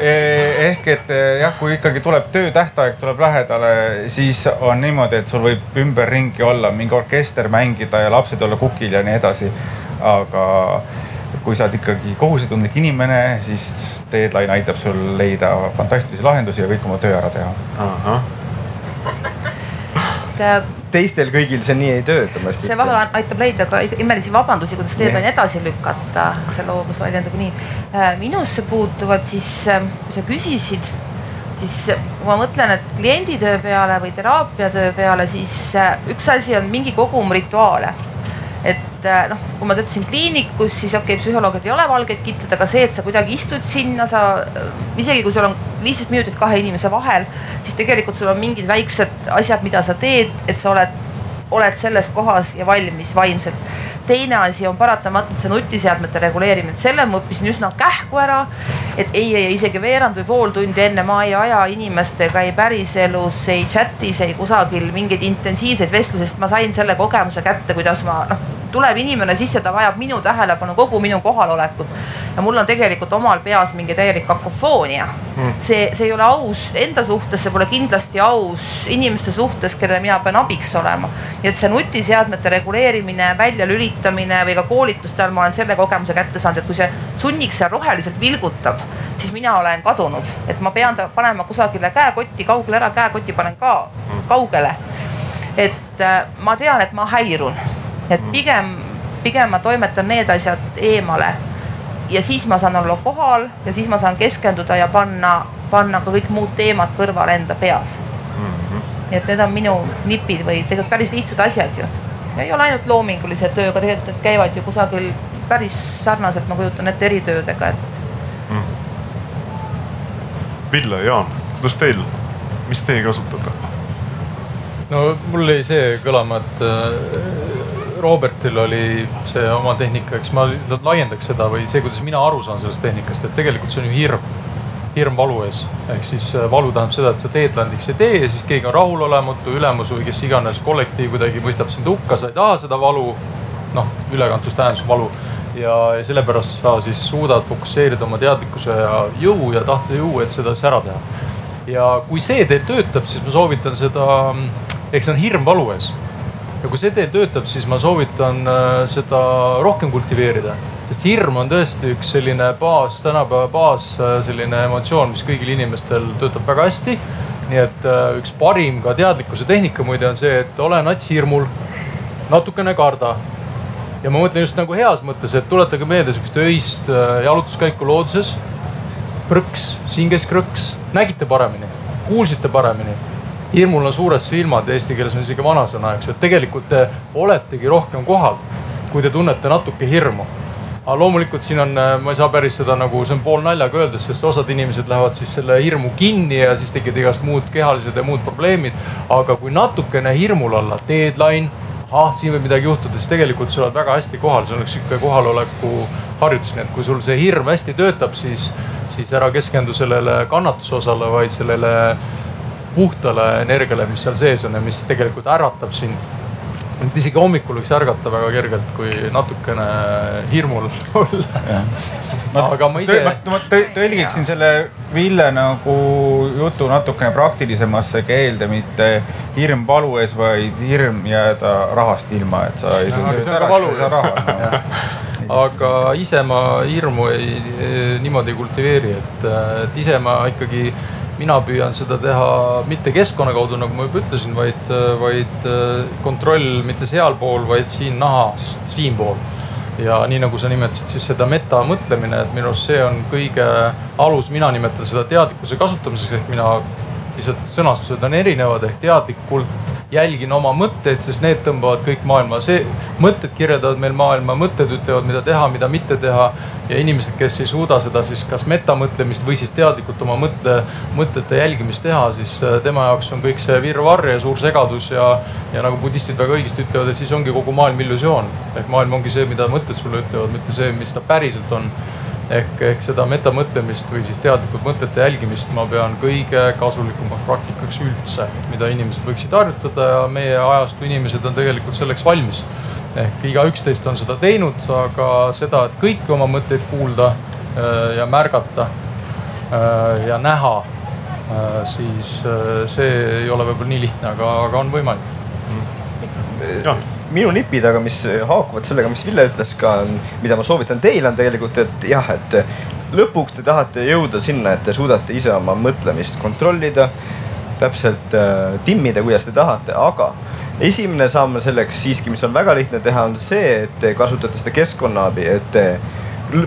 ehk et jah, kui ikkagi tuleb töötähtaeg tuleb lähedale, siis on niimoodi, et sul võib ümberringi olla mingi orkester mängida ja lapsed olla kukil ja nii edasi. Aga kui sa oled ikkagi kohusetundlik inimene, siis Deadline aitab sul leida fantastilisi lahendusi ja kõik oma töö ära teha. teistel kõigil see nii ei tööta. see vahel aitab leida ka imelisi vabandusi, kuidas Deadline edasi lükata, see loovus väljendub nii. Äh, minusse puutuvad siis, äh, kui sa küsisid, siis kui ma mõtlen, et klienditöö peale või teraapiatöö peale, siis äh, üks asi on mingi kogum rituaale et äh, noh, kui ma töötasin kliinikus, siis okei okay,, psühholoogid ei ole valgeid kitted, aga see, et sa kuidagi istud sinna, sa isegi kui sul on viisteist minutit kahe inimese vahel, siis tegelikult sul on mingid väiksed asjad, mida sa teed, et sa oled, oled selles kohas ja valmis vaimselt. teine asi on paratamatult see nutiseadmete reguleerimine, et selle ma õppisin üsna kähku ära. et ei, ei isegi veerand või pool tundi enne ma ei aja inimestega ei päriselus, ei chat'is, ei kusagil mingeid intensiivseid vestlusi, sest ma sain selle kogemuse kätte, kuidas ma noh tuleb inimene sisse, ta vajab minu tähelepanu, kogu minu kohalolekut. ja mul on tegelikult omal peas mingi täielik kakofoonia mm.. see, see ei ole aus enda suhtes, see pole kindlasti aus inimeste suhtes, kellele mina pean abiks olema. nii et see nutiseadmete reguleerimine, väljalülitamine või ka koolituste ajal ma olen selle kogemuse kätte saanud, et kui see sunnik seal roheliselt vilgutab, siis mina olen kadunud, et ma pean ta panema kusagile käekotti kaugele ära, käekoti panen ka mm. kaugele. et äh, ma tean, et ma häirun et pigem, pigem ma toimetan need asjad eemale. ja siis ma saan olla kohal ja siis ma saan keskenduda ja panna, panna ka kõik muud teemad kõrvale enda peas mm. -hmm. nii et need on minu nipid või tegelikult päris lihtsad asjad ju. ja ei ole ainult loomingulise tööga, tegelikult need käivad ju kusagil päris sarnaselt, ma kujutan ette, eritöödega, et mm.. Ville, Jaan, kuidas teil, mis teie kasutate? no mul jäi see kõlama, et Robertil oli see oma tehnika, eks ma laiendaks seda või see, kuidas mina aru saan sellest tehnikast, et tegelikult see on ju hirm, hirm valu ees. ehk siis äh, valu tähendab seda, et sa deadline'iks ei tee ja siis keegi on rahulolematu, ülemus või kes iganes kollektiiv kuidagi mõistab sind hukka, sa ei taha seda valu. noh, ülekantus tähendus valu ja, ja sellepärast sa siis suudad fokusseerida oma teadlikkuse ja jõu ja tahtejõu, et seda siis ära teha. ja kui see teil töötab, siis ma soovitan seda, eks see on hirm valu ees ja kui see teil töötab, siis ma soovitan äh, seda rohkem kultiveerida. sest hirm on tõesti üks selline baas, tänapäeva baas, äh, selline emotsioon, mis kõigil inimestel töötab väga hästi. nii et äh, üks parim ka teadlikkuse tehnika muide on see, et ole nats hirmul, natukene karda. ja ma mõtlen just nagu heas mõttes, et tuletage meelde sihukest öist jalutuskäiku looduses. prõks, siin käis krõks, nägite paremini, kuulsite paremini hirmul on suured silmad, eesti keeles on isegi vanasõna, eks ju, et tegelikult te oletegi rohkem kohal, kui te tunnete natuke hirmu. aga loomulikult siin on, ma ei saa päris seda nagu, see on poolnaljaga öeldes, sest osad inimesed lähevad siis selle hirmu kinni ja siis tekivad igast muud kehalised ja muud probleemid. aga kui natukene hirmul olla, deadline, ahah, siin võib midagi juhtuda, siis tegelikult sa oled väga hästi kohal, see on üks sihuke kohaloleku harjutus, nii et kui sul see hirm hästi töötab, siis, siis ära keskendu sellele kannatuse osale, vaid sellele puhtale energiale, mis seal sees on ja mis tegelikult äratab sind. et isegi hommikul võiks ärgata väga kergelt, kui natukene hirmul olla. aga ma ise. ma tõlgiksin selle Ville nagu jutu natukene praktilisemasse keelde, mitte hirm valu ees, vaid hirm jääda rahast ilma, et sa ei tule ära, siis ei saa raha no. aga ise ma hirmu ei, niimoodi ei kultiveeri, et, et ise ma ikkagi mina püüan seda teha mitte keskkonna kaudu, nagu ma juba ütlesin, vaid, vaid kontroll mitte sealpool, vaid siin nahast siinpool. ja nii nagu sa nimetasid, siis seda metamõtlemine, et minu arust see on kõige alus, mina nimetan seda teadlikkuse kasutamiseks, ehk mina lihtsalt sõnastused on erinevad ehk teadlikult jälgin oma mõtteid, sest need tõmbavad kõik maailma, see, mõtted kirjeldavad meil maailma, mõtted ütlevad, mida teha, mida mitte teha. ja inimesed, kes ei suuda seda siis kas metamõtlemist või siis teadlikult oma mõtte, mõtete jälgimist teha, siis äh, tema jaoks on kõik see virvarr ja suur segadus ja, ja nagu budistid väga õigesti ütlevad, et siis ongi kogu maailm illusioon. ehk maailm ongi see, mida mõtted sulle ütlevad, mitte see, mis ta päriselt on ehk, ehk seda metamõtlemist või siis teadlikult mõtete jälgimist ma pean kõige kasulikumaks praktikaks üldse, mida inimesed võiksid harjutada ja meie ajastu inimesed on tegelikult selleks valmis. ehk igaüks teist on seda teinud, aga seda, et kõiki oma mõtteid kuulda äh, ja märgata äh, ja näha, siis see ei ole võib-olla nii lihtne, aga, aga on võimalik minu nipid, aga mis haakuvad sellega, mis Ville ütles ka, mida ma soovitan teile on tegelikult, et jah, et lõpuks te tahate jõuda sinna, et te suudate ise oma mõtlemist kontrollida, täpselt äh, timmida, kuidas te tahate, aga esimene samm selleks siiski, mis on väga lihtne teha, on see, et te kasutate seda keskkonnaabi, et te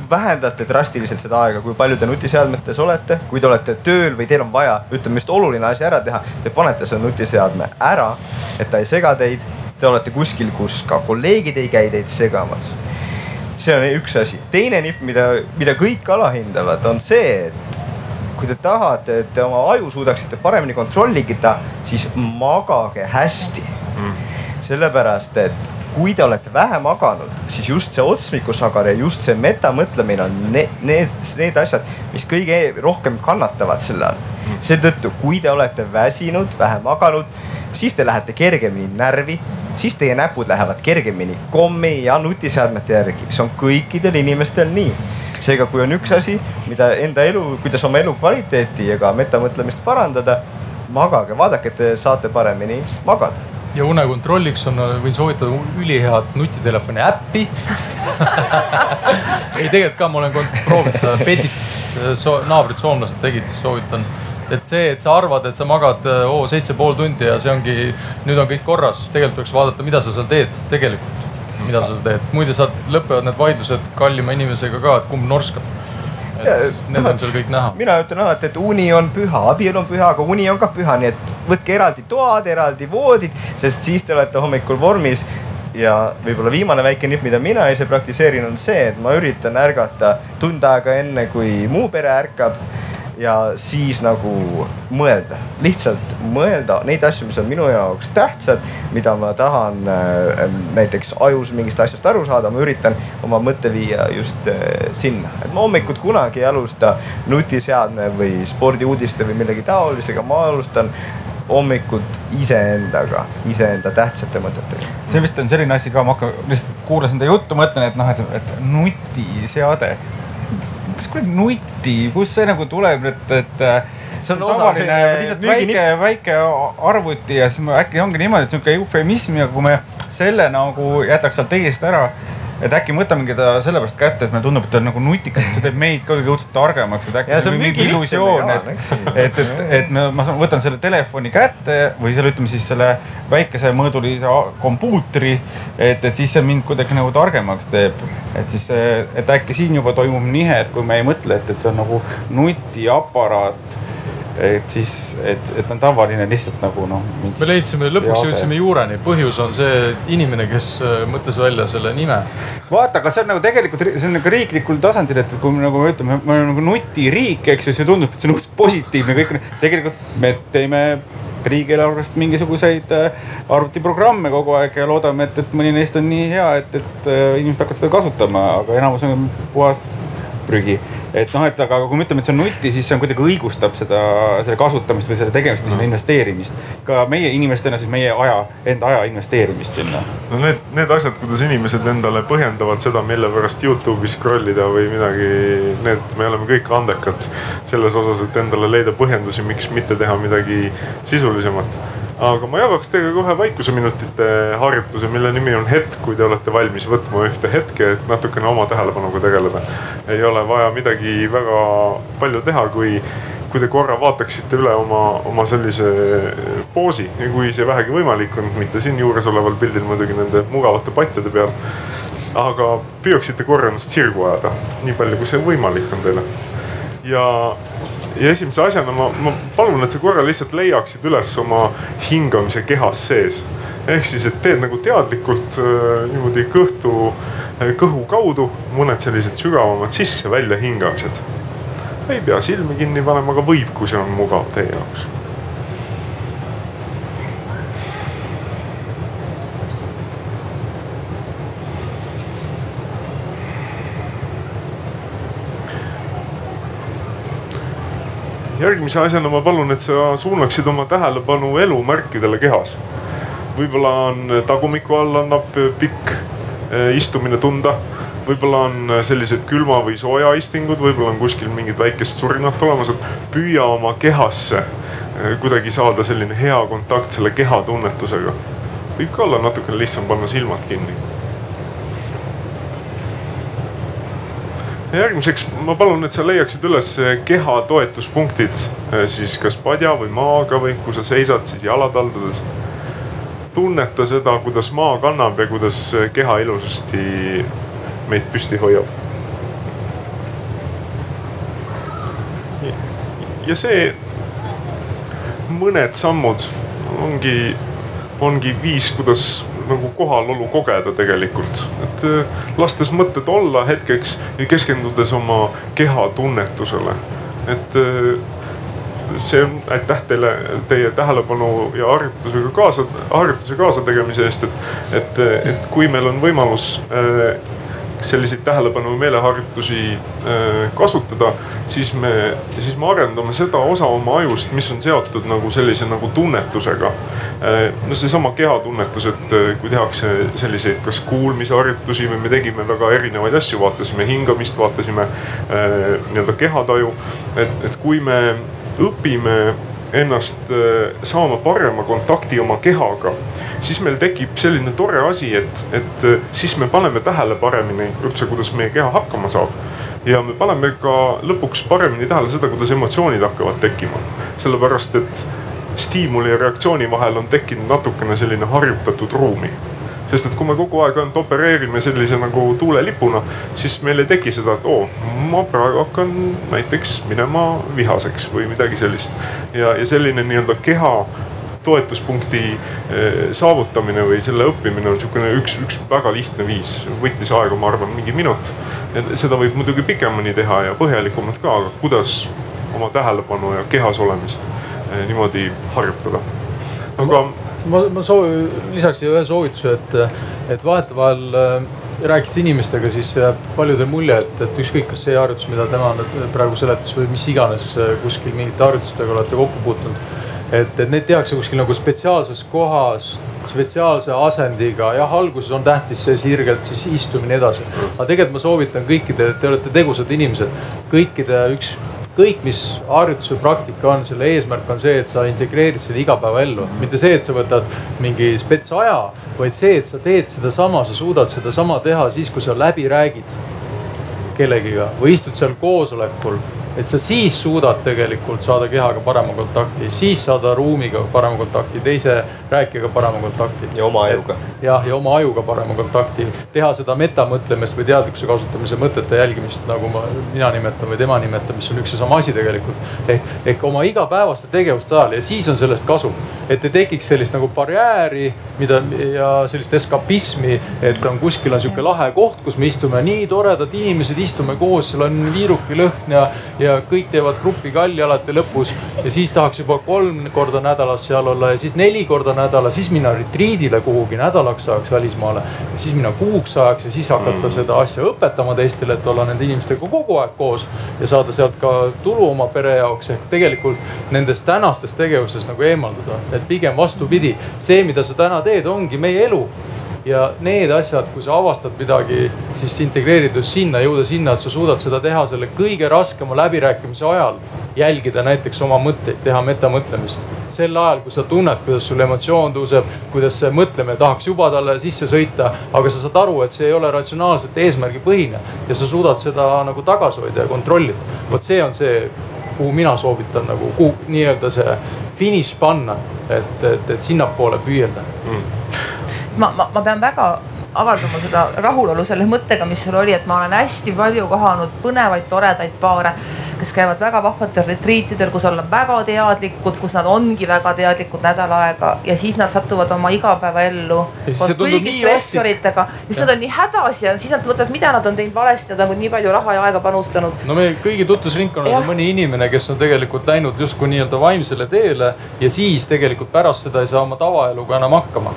vähendate drastiliselt seda aega, kui palju te nutiseadmetes olete, kui te olete tööl või teil on vaja, ütleme just oluline asi ära teha, te panete selle nutiseadme ära, et ta ei sega teid te olete kuskil, kus ka kolleegid ei käi teid segamas. see on üks asi. teine nipp, mida, mida kõik alahindavad, on see, et kui te tahate, et te oma aju suudaksite paremini kontrollida, siis magage hästi mm.. sellepärast, et kui te olete vähe maganud, siis just see otsmikusagar ja just see metamõtlemine on need, need, need asjad, mis kõige rohkem kannatavad selle all. Seetõttu, kui te olete väsinud, vähe maganud, siis te lähete kergemini närvi siis teie näpud lähevad kergemini kommi ja nutiseadmete järgi, see on kõikidel inimestel nii. seega, kui on üks asi, mida enda elu, kuidas oma elukvaliteeti ja ka metamõtlemist parandada, magage, vaadake, et te saate paremini magada ja une kontrolliks on, võin soovitada ülihead nutitelefoni äppi ei, tegelikult ka ma olen proovinud seda Pedit so,, naabrid soomlased tegid, soovitan et see, et sa arvad, et sa magad oo seitse pool tundi ja see ongi, nüüd on kõik korras, tegelikult tuleks vaadata, mida sa seal teed tegelikult, mida sa seal teed. muide, saad, lõpevad need vaidlused kallima inimesega ka, et kumb norskab. Need on seal kõik näha. mina ütlen alati, et uni on püha, abielu on püha, aga uni on ka püha, nii et võtke eraldi toad, eraldi voodid, sest siis te olete hommikul vormis. Ja võib-olla viimane väike nipp, mida mina ise praktiseerin, on see, et ma üritan ärgata tund aega enne, kui muu pere ärkab ja siis nagu mõelda, lihtsalt mõelda neid asju, mis on minu jaoks tähtsad, mida ma tahan äh, näiteks ajus mingist asjast aru saada, ma üritan oma mõtte viia just äh, sinna, et ma hommikut kunagi ei alusta nutiseadme või spordiuudiste või millegi taolisega, ma alustan hommikut iseendaga, iseenda tähtsate mõtetega. see vist on selline asi ka, ma hakkan, lihtsalt kuulasin teie juttu, mõtlen, et noh, et, et nutiseade mis kuradi nuti, kust see nagu tuleb, et, et see on tavaline lihtsalt väike, väike arvuti ja siis äkki ongi niimoodi, et sihuke eufemism ja kui me selle nagu jätaks sealt teisest ära et äkki võtamegi ta sellepärast kätte, et meile tundub, et ta on nagu nutikas, see teeb meid ka õudselt targemaks, et äkki ja, see on mingi illusioon, et, et, et, et me, ma võtan selle telefoni kätte või selle, ütleme siis selle väikese mõõdulise kompuutri. et, et siis see mind kuidagi nagu targemaks teeb, et siis, et äkki siin juba toimub nihe, et kui me ei mõtle, et, et see on nagu nutiaparaat et siis, et, et on tavaline lihtsalt nagu noh. me leidsime, lõpuks jõudsime juureni, põhjus on see inimene, kes äh, mõtles välja selle nime. vaata, aga see on nagu tegelikult, see on nagu riiklikul tasandil, et kui me nagu ütleme, me oleme nagu nutiriik, eks ju, see tundub, et see on positiivne kõik. tegelikult me teeme riigieelarvest mingisuguseid äh, arvutiprogramme kogu aeg ja loodame, et, et mõni neist on nii hea, et, et äh, inimesed hakkavad seda kasutama, aga enamus on puhas prügi et noh, et aga kui me ütleme, et see on nuti, siis see on kuidagi õigustab seda, selle kasutamist või selle tegemist või selle investeerimist. ka meie inimestena siis meie aja, enda aja investeerimist sinna. no need, need asjad, kuidas inimesed endale põhjendavad seda, mille pärast Youtube'i scroll ida või midagi, need, me oleme kõik andekad selles osas, et endale leida põhjendusi, miks mitte teha midagi sisulisemat aga ma jagaks teiega kohe vaikuseminutite harjutuse, mille nimi on hetk, kui te olete valmis võtma ühte hetke, et natukene oma tähelepanuga tegeleda. ei ole vaja midagi väga palju teha, kui, kui te korra vaataksite üle oma, oma sellise poosi kui see vähegi võimalik on, mitte siin juuresoleval pildil muidugi nende mugavate patjade peal. aga püüaksite korra ennast sirgu ajada, nii palju kui see võimalik on teile. Ja ja esimese asjana ma, ma palun, et sa korra lihtsalt leiaksid üles oma hingamise kehas sees. ehk siis, et teed nagu teadlikult äh, niimoodi kõhtu, äh, kõhu kaudu mõned sellised sügavamad sisse-välja hingamised. ei pea silmi kinni panema, aga võib, kui see on mugav teie jaoks järgmise asjana ma palun, et sa suunaksid oma tähelepanu elumärkidele kehas. võib-olla on tagumiku all annab pikk istumine tunda võib-olla on sellised külma või sooja istingud, võib-olla on kuskil mingid väikest surinat olemas, et püüa oma kehasse kuidagi saada selline hea kontakt selle keha tunnetusega. võib ka olla natukene lihtsam panna silmad kinni järgmiseks ma palun, et sa leiaksid üles keha toetuspunktid eh, siis kas padja või maaga või kui sa seisad, siis jalad haldades. tunneta seda, kuidas maa kannab ja kuidas keha ilusasti meid püsti hoiab. ja see mõned sammud ongi, ongi viis, kuidas nagu kohalolu kogeda tegelikult. et äh, lastes mõtted olla hetkeks ja keskendudes oma keha tunnetusele. et äh, see on, aitäh teile teie tähelepanu ja harjutusega kaasa, harjutuse kaasategemise eest, et, et, et kui meil on võimalus äh, selliseid tähelepanu meeleharjutusi äh, kasutada, siis me, siis me arendame seda osa oma ajust, mis on seotud nagu sellise nagu tunnetusega. Äh, no seesama kehatunnetus, et äh, kui tehakse selliseid kas kuulmisharjutusi või me tegime väga erinevaid asju, vaatasime hingamist, vaatasime nii-öelda kehataju. et, et kui me õpime ennast saama parema kontakti oma kehaga siis meil tekib selline tore asi, et, et äh, siis me paneme tähele paremini üldse, kuidas meie keha hakkama saab. ja me paneme ka lõpuks paremini tähele seda, kuidas emotsioonid hakkavad tekkima. sellepärast, et stiimuli ja reaktsiooni vahel on tekkinud natukene selline harjutatud ruumi sest et kui me kogu aeg ainult opereerime sellise nagu tuulelipuna, siis meil ei teki seda, et oo, ma praegu hakkan näiteks minema vihaseks või midagi sellist. ja, ja selline nii-öelda keha toetuspunkti eh, saavutamine või selle õppimine on niisugune üks, üks väga lihtne viis. võttis aega, ma arvan, mingi minut. seda võib muidugi pikemini teha ja põhjalikumalt ka, aga kuidas oma tähelepanu ja kehas olemist eh, niimoodi harjutada. aga. Ma, ma soovin, lisaks ühe soovituse, et, et vahetevahel äh, rääkides inimestega, siis jääb paljudel mulje, et, et ükskõik, kas see harjutus, mida tema praegu seletas või mis iganes kuskil mingite harjutustega olete kokku puutunud et, et neid tehakse kuskil nagu spetsiaalses kohas, spetsiaalse asendiga. jah, alguses on tähtis see sirgelt siis istumine edasi. aga tegelikult ma soovitan kõikidele, te olete tegusad inimesed, kõikide üks kõik, mis harjutus või praktika on, selle eesmärk on see, et sa integreerid selle igapäevaellu, mitte see, et sa võtad mingi spets aja, vaid see, et sa teed sedasama, sa suudad sedasama teha siis, kui sa läbi räägid kellegiga või istud seal koosolekul et sa siis suudad tegelikult saada kehaga parema kontakti, siis saada ruumiga parema kontakti, teise rääkijaga parema kontakti. ja oma ajuga. jah, ja oma ajuga parema kontakti, teha seda metamõtlemist või teadlikkuse kasutamise mõtete jälgimist, nagu ma, mina nimetan või tema nimetab, mis on üks ja sama asi tegelikult. ehk, ehk oma igapäevaste tegevuste ajal ja siis on sellest kasu, et ei tekiks sellist nagu barjääri, mida ja sellist eskapismi, et on kuskil on sihuke lahe koht, kus me istume, nii toredad inimesed, istume koos, seal on viirukilõhn ja ja kõik teevad grupiga alli alati lõpus. ja siis tahaks juba kolm korda nädalas seal olla ja siis neli korda nädalas, siis minna retriidile kuhugi nädalaks ajaks välismaale. ja siis minna kuuks ajaks ja siis hakata mm. seda asja õpetama teistele, et olla nende inimestega kogu aeg koos ja saada sealt ka tulu oma pere jaoks. ehk tegelikult nendest tänastest tegevustest nagu eemalduda, et pigem vastupidi, see, mida sa täna teed, ongi meie elu ja need asjad, kui sa avastad midagi, siis integreeridus sinna, jõuda sinna, et sa suudad seda teha selle kõige raskema läbirääkimise ajal. jälgida näiteks oma mõtteid, teha metamõtlemist. sel ajal, kui sa tunned, kuidas sul emotsioon tõuseb, kuidas see mõtlemine tahaks juba talle sisse sõita, aga sa saad aru, et see ei ole ratsionaalselt eesmärgipõhine ja sa suudad seda nagu tagasi hoida ja kontrollida. vot see on see, kuhu mina soovitan nagu, kuhu nii-öelda see finiš panna, et, et, et sinnapoole püüelda mm ma, ma, ma pean väga avaldama seda rahulolu selle mõttega, mis sul oli, et ma olen hästi palju kohanud põnevaid, toredaid paare kes käivad väga vahvatel retriitidel, kus olla väga teadlikud, kus nad ongi väga teadlikud nädal aega ja siis nad satuvad oma igapäevaellu koos kõigi stressoritega. ja siis nad on nii hädas ja siis nad mõtlevad, mida nad on teinud valesti, nad on nii palju raha ja aega panustanud. no meie kõigi tutvusringkonnas on mõni inimene, kes on tegelikult läinud justkui nii-öelda vaimsele teele ja siis tegelikult pärast seda ei saa oma tavaeluga enam hakkama.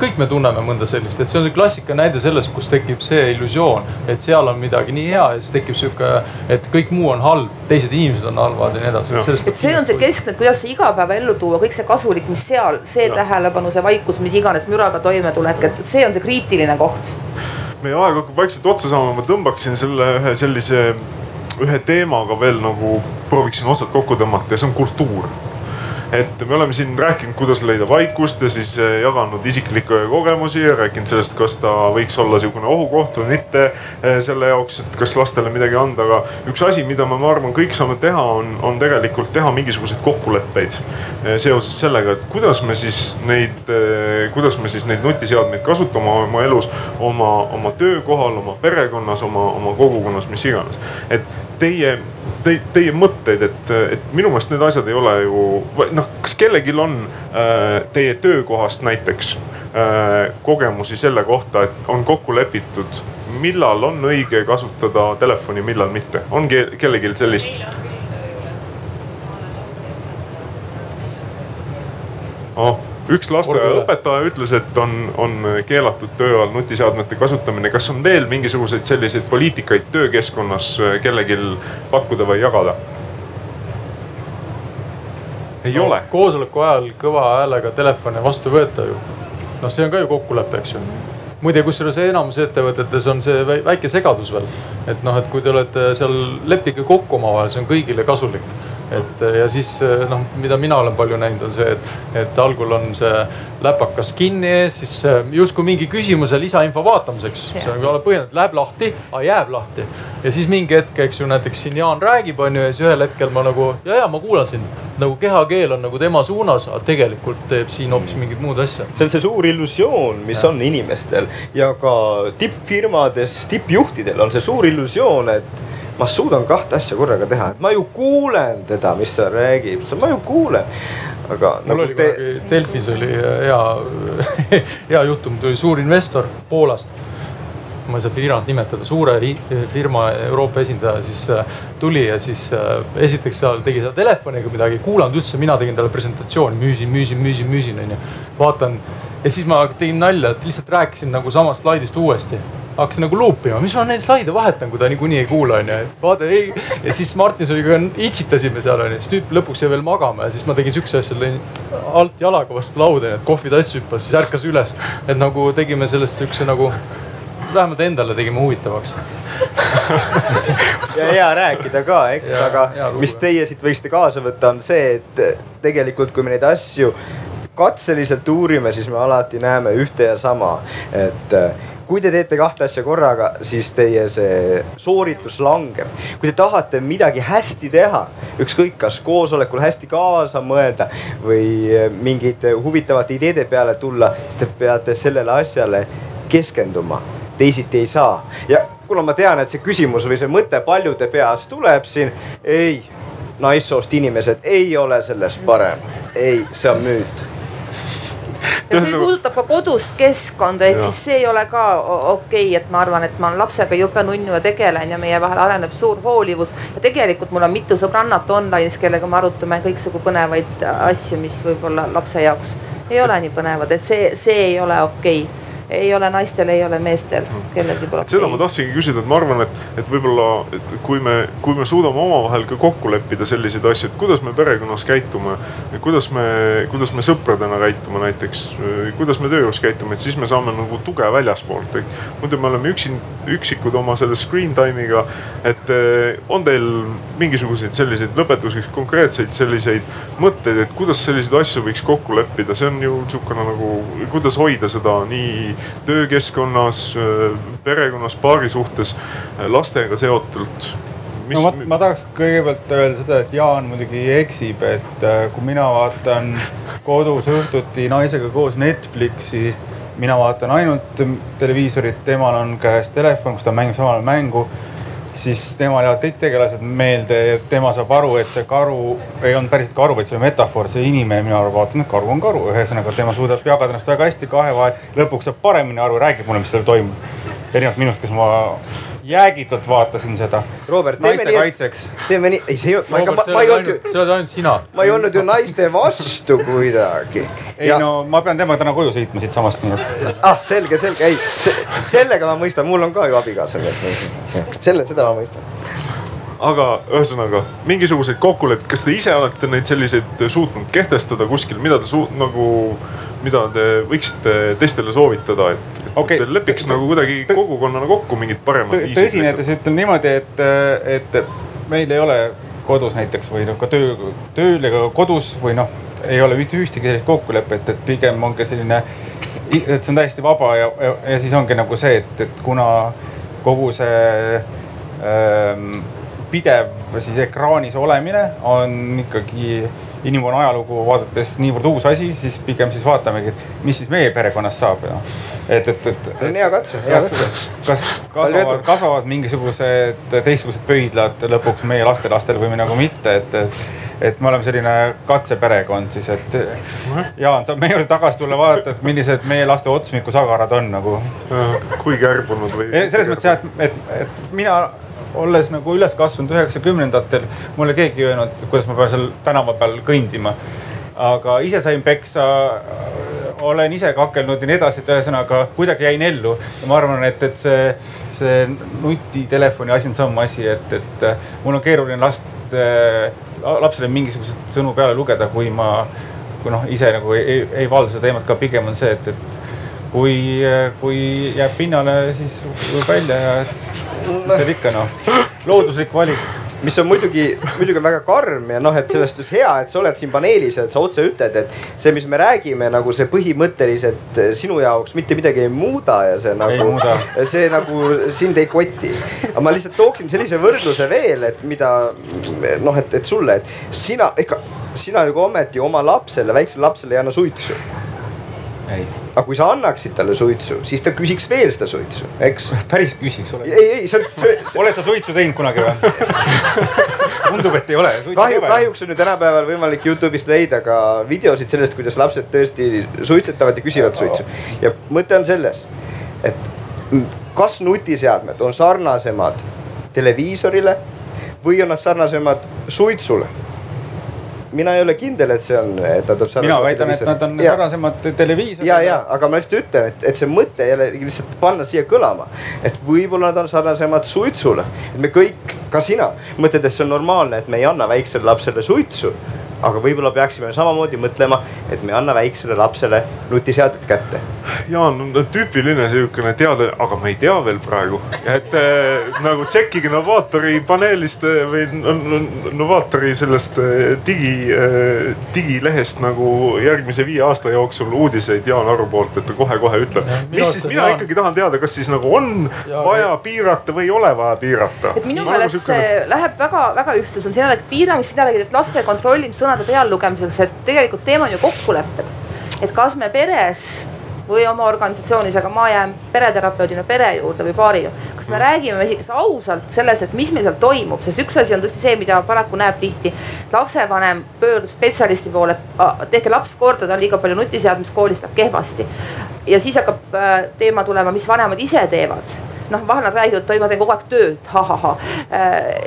kõik me tunneme mõnda sellist, et see on see klassika näide sellest, kus tekib see illusioon, et seal on midagi nii hea ja siis tekib sihuke, et kõik muu on halb halb, teised inimesed on halvad ja nii edasi. et see on see keskne, kuidas see igapäevaellu tuua, kõik see kasulik, mis seal, see ja. tähelepanu, see vaikus, mis iganes müraga toimetulek, et see on see kriitiline koht meie aeg hakkab vaikselt otsa saama, ma tõmbaksin selle ühe sellise, ühe teemaga veel nagu prooviksin otsad kokku tõmmata ja see on kultuur et me oleme siin rääkinud, kuidas leida vaikust ja siis eh, jaganud isiklikke kogemusi ja rääkinud sellest, kas ta võiks olla sihukene ohukoht või mitte eh, selle jaoks, et kas lastele midagi anda, aga üks asi, mida me, ma arvan, kõik saame teha, on, on tegelikult teha mingisuguseid kokkuleppeid eh, seoses sellega, et kuidas me siis neid, kuidas me siis neid nutiseadmeid kasutame oma elus, oma, oma töökohal, oma perekonnas, oma, oma kogukonnas, mis iganes. et teie te, teie mõtteid, et, et minu meelest need asjad ei ole ju, noh, kas kellelgi on äh, teie töökohast näiteks äh, kogemusi selle kohta, et on kokku lepitud, millal on õige kasutada telefoni, millal mitte, on kellelgi sellist? oh üks lasteaiaõpetaja ütles, et on, on keelatud töö all nutiseadmete kasutamine. kas on veel mingisuguseid selliseid poliitikaid töökeskkonnas äh, kellelgi pakkuda või jagada? ei no, ole. koosoleku ajal kõva häälega telefone vastu ei võeta ju. noh, see on ka ju kokkulepe, eks ju muide, kusjuures enamus ettevõtetes on see väike segadus veel. et noh, et kui te olete seal, leppige kokku omavahel, see on kõigile kasulik et ja siis noh, mida mina olen palju näinud, on see, et, et algul on see läpakas kinni ees, siis justkui mingi küsimuse lisainfo vaatamiseks. see on jumala põhjendatud, läheb lahti, aga jääb lahti. ja siis mingi hetk, eks ju, näiteks siin Jaan räägib, on ju, ja siis ühel hetkel ma nagu ja, ja ma kuulasin. nagu kehakeel on nagu tema suunas, aga tegelikult teeb siin hoopis mingit muud asja. see on see suur illusioon, mis ja. on inimestel ja ka tippfirmades, tippjuhtidel on see suur illusioon, et ma suudan kahte asja korraga teha, et ma ju kuulen teda, mis ta räägib, ma ju kuulen. aga mul nagu oli te... kunagi Delfis oli hea, hea juhtum, tuli suur investor Poolast. Ma ei saa firmat nimetada, suure firma Euroopa esindaja siis äh, tuli ja siis äh, esiteks seal tegi seal telefoniga midagi, ei kuulanud üldse, mina tegin talle presentatsiooni, müüsin, müüsin, müüsin, müüsin onju. vaatan. Ja siis ma tegin nalja, et lihtsalt rääkisin nagu samast slaidist uuesti hakkasin nagu luupima, mis ma neid slaide vahetan, kui ta niikuinii ei kuula, onju. vaata ei ja siis Martin Soliga itsitasime seal onju, siis tüüp lõpuks jäi veel magama ja siis ma tegin siukse asja, lõin alt jalaga vastu lauda, et kohvitass hüppas, siis ärkas üles. et nagu tegime sellest siukse nagu vähemalt endale tegime huvitavaks ja hea rääkida ka, eks, aga mis teie siit võiksite kaasa võtta, on see, et tegelikult, kui me neid asju katseliselt uurime, siis me alati näeme ühte ja sama, et kui te teete kahte asja korraga, siis teie see sooritus langeb. kui te tahate midagi hästi teha, ükskõik kas koosolekul hästi kaasa mõelda või mingite huvitavate ideede peale tulla, siis te peate sellele asjale keskenduma, teisiti ei saa. ja kuna ma tean, et see küsimus või see mõte paljude peas tuleb siin, ei, naissoost inimesed ei ole sellest parem, ei, see on müüt ja see puudutab ka kodust keskkonda, ehk siis see ei ole ka okei okay,, et ma arvan, et ma olen lapsega jube nunnu ja tegelen ja meie vahel areneb suur hoolivus. ja tegelikult mul on mitu sõbrannat online'is, kellega me arutame kõiksugu põnevaid asju, mis võib-olla lapse jaoks ei ole nii põnevad, et see, see ei ole okei okay ei ole naistel, ei ole meestel, kellelgi pole. seda ma tahtsingi küsida, et ma arvan, et, et võib-olla kui me, kui me suudame omavahel ka kokku leppida selliseid asju, et kuidas me perekonnas käitume. kuidas me, kuidas me sõpradena käitume näiteks, kuidas me töös käitume, et siis me saame nagu tuge väljaspoolt. muidu me oleme üksin, üksikud oma selle screen time'iga. et eh, on teil mingisuguseid selliseid lõpetuseks konkreetseid selliseid mõtteid, et kuidas selliseid asju võiks kokku leppida, see on ju sihukene nagu, kuidas hoida seda nii töökeskkonnas, perekonnas, paari suhtes, lastega seotult. Mis... no ma, ma tahaks kõigepealt öelda seda, et Jaan muidugi eksib, et äh, kui mina vaatan kodus õhtuti naisega koos Netflixi, mina vaatan ainult televiisorit, temal on käes telefon, kus ta mängib samal ajal mängu siis temal jäävad kõik tegelased meelde ja tema saab aru, et see karu ei olnud päriselt karu, vaid see metafoor, see inimene, mina vaatan, et karu on karu, ühesõnaga tema suudab jagada ennast väga hästi kahe vahel. lõpuks saab paremini aru, räägib mulle, mis seal toimub. erinevalt minust, kes ma jäägitult vaatasin seda. Robert, teeme nii, teeme nii, ei see ei olnud, ma, ma, ei olnud ju. see oled ainult sina. ma ei olnud ju naiste vastu kuidagi. ei ja... no ma pean temaga täna koju sõitma siitsamast, nii et. ah selge, selge, ei se, sellega ma mõistan, mul on ka ju abikaasa, nii et selle, seda ma mõistan aga ühesõnaga mingisuguseid kokkuleppeid, kas te ise olete neid selliseid suutnud kehtestada kuskil, mida te suut- nagu mida te võiksite teistele soovitada, et, et te lepiks nagu kuidagi kogukonnana kokku mingid paremad viisid? tõsinedes ütlen niimoodi, et, et meil ei ole kodus näiteks või noh, ka töö, tööl ega kodus või noh, ei ole mitte ühtegi sellist kokkulepet, et pigem ongi selline, et see on täiesti vaba ja, ja, ja siis ongi nagu see, et, et kuna kogu see ähm, pidev siis ekraanis olemine on ikkagi inimkonna ajalugu vaadates niivõrd uus asi, siis pigem siis vaatamegi, et mis siis meie perekonnas saab ja et, et, et. see on hea katse, hea kas, katse. kas kasvavad, kasvavad mingisugused teistsugused pöidlad lõpuks meie lastelastel või nagu mitte, et, et et me oleme selline katseperekond siis, et Jaan saab meie juurde tagasi tulla, vaadata, et millised meie laste otsmikusagarad on nagu. kui kärbunud või? selles mõttes jah, et, et, et mina olles nagu üles kasvanud üheksakümnendatel, mulle keegi ei öelnud, kuidas ma pean seal tänava peal kõndima. aga ise sain peksa, olen ise kakelnud ja nii edasi, et ühesõnaga kuidagi jäin ellu ja ma arvan, et, et see, see nutitelefoni asi on sama asi, et, et mul on keeruline last, lapsele mingisuguseid sõnu peale lugeda, kui ma, kui noh, ise nagu ei, ei, ei valda seda teemat ka, pigem on see, et, et kui, kui jääb pinnale, siis võib välja ja mis seal ikka noh, looduslik valik mis on muidugi, muidugi väga karm ja noh, et sellest just hea, et sa oled siin paneelis ja et sa otse ütled, et see, mis me räägime, nagu see põhimõtteliselt sinu jaoks mitte midagi ei muuda ja see nagu. See nagu sind ei koti. aga ma lihtsalt tooksin sellise võrdluse veel, et mida noh, et, et sulle, et sina ikka, sina ju ka ometi oma lapsele, väiksele lapsele ei anna suitsu aga kui sa annaksid talle suitsu, siis ta küsiks veel seda suitsu, eks? päris küsiks ole. ei, ei, on, see, oled sa suitsu teinud kunagi või? tundub, et ei ole. kahju, kahjuks on ju tänapäeval võimalik Youtube'ist leida ka videosid sellest, kuidas lapsed tõesti suitsetavad ja küsivad suitsu. ja mõte on selles, et kas nutiseadmed on sarnasemad televiisorile või on nad sarnasemad suitsule? Mina ei ole kindel, et see on, et nad on mina väidan, et nad on Ja. sarnasemad televiisorile. ja, ja, aga ma lihtsalt ütlen, et, et see mõte jällegi lihtsalt panna siia kõlama, et võib-olla nad on sarnasemad suitsule, et me kõik, ka sina, mõtled, et see on normaalne, et me ei anna väiksele lapsele suitsu. Aga võib-olla peaksime samamoodi mõtlema, et me ei anna väiksele lapsele nutiseadet kätte. Jaan on tüüpiline siukene teade, aga me ei tea veel praegu, et äh, nagu tšekkige Novaatori paneelist äh, või no, no, Novaatori sellest äh, digi äh,, digilehest nagu järgmise viie aasta jooksul uudiseid Jaan Aru poolt, et ta kohe-kohe ütleb. Ja, mis siis, mina Jaan- ikkagi tahan teada, kas siis nagu on Ja, vaja piirata või ei ole vaja piirata. et minu meelest see läheb väga-väga ühtlusel, siin ei olegi piiramist, siin ei olegi nüüd laste kontrollimist sõnade peallugemiseks, et tegelikult teema on ju kokkulepped. et kas me peres või oma organisatsioonis, aga ma jään pereterapeudina pere juurde või paari kas me räägime esiteks ausalt selles, et mis meil seal toimub, sest üks asi on tõesti see, mida paraku näeb tihti. lapsevanem pöördub spetsialisti poole, tehke laps korda, ta on liiga palju nutiseadmes, koolis läheb kehvasti. ja siis hakkab äh, teema tulema, mis vanemad ise teevad noh, vahel nad räägivad, et ma teen kogu aeg tööd ha,, ha-ha-ha.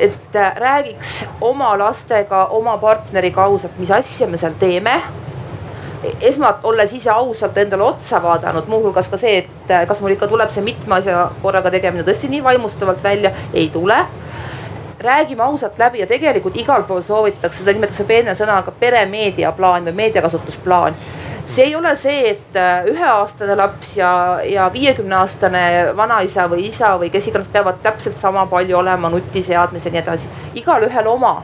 et äh, räägiks oma lastega, oma partneriga ausalt, mis asja me seal teeme esmalt olles ise ausalt endale otsa vaadanud, muuhulgas ka see, et äh, kas mul ikka tuleb see mitme asja korraga tegemine tõesti nii vaimustavalt välja, ei tule. räägime ausalt läbi ja tegelikult igal pool soovitakse, seda nimetatakse peene sõnaga peremeediaplaan või meediakasutusplaan see ei ole see, et äh, üheaastane laps ja, ja viiekümne aastane vanaisa või isa või kes iganes peavad täpselt sama palju olema nutiseadmes ja nii edasi, igalühel oma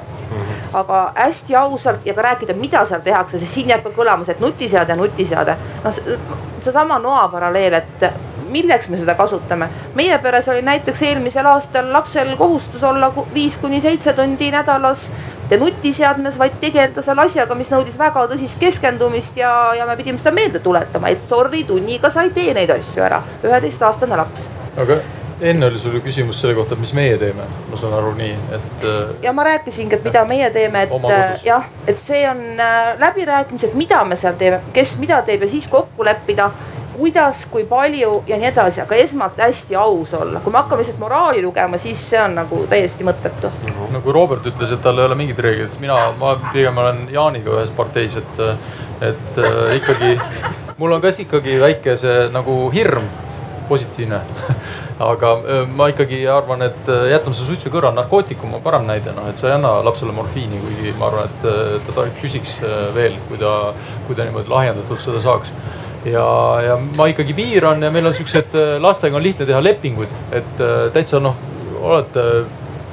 aga hästi ausalt ja ka rääkida, mida seal tehakse, sest siin jääb ka kõlama see, et nutiseade, nutiseade. noh, seesama noa paralleel, et milleks me seda kasutame. meie peres oli näiteks eelmisel aastal lapsel kohustus olla viis kuni seitse tundi nädalas ja nutiseadmes, vaid tegeleda seal asjaga, mis nõudis väga tõsist keskendumist ja, ja me pidime seda meelde tuletama, et sorry, tunniga sa ei tee neid asju ära, üheteistaastane laps. Aga enne oli sul ju küsimus selle kohta, et mis meie teeme, ma saan aru nii, et äh, ja ma rääkisingi, et mida meie teeme, et kodus. jah, et see on äh, läbirääkimised, mida me seal teeme, kes mida teeb ja siis kokku leppida kuidas, kui palju ja nii edasi, aga esmalt hästi aus olla, kui me hakkame lihtsalt moraali lugema, siis see on nagu täiesti mõttetu. no kui Robert ütles, et tal ei ole mingeid reegleid, siis mina, ma pigem olen Jaaniga ühes parteis, et, et äh, ikkagi mul on ka siis ikkagi väike see nagu hirm, positiivne. Aga äh, ma ikkagi arvan, et äh, jätame selle suitsu kõrvale, narkootikum on parem näide, noh, et sa ei anna lapsele morfiini, kuigi ma arvan, et äh, ta küsiks veel, kui ta, kui ta niimoodi lahjendatult seda saaks ja, ja ma ikkagi piiran ja meil on siuksed, lastega on lihtne teha lepinguid, et äh, täitsa noh, olete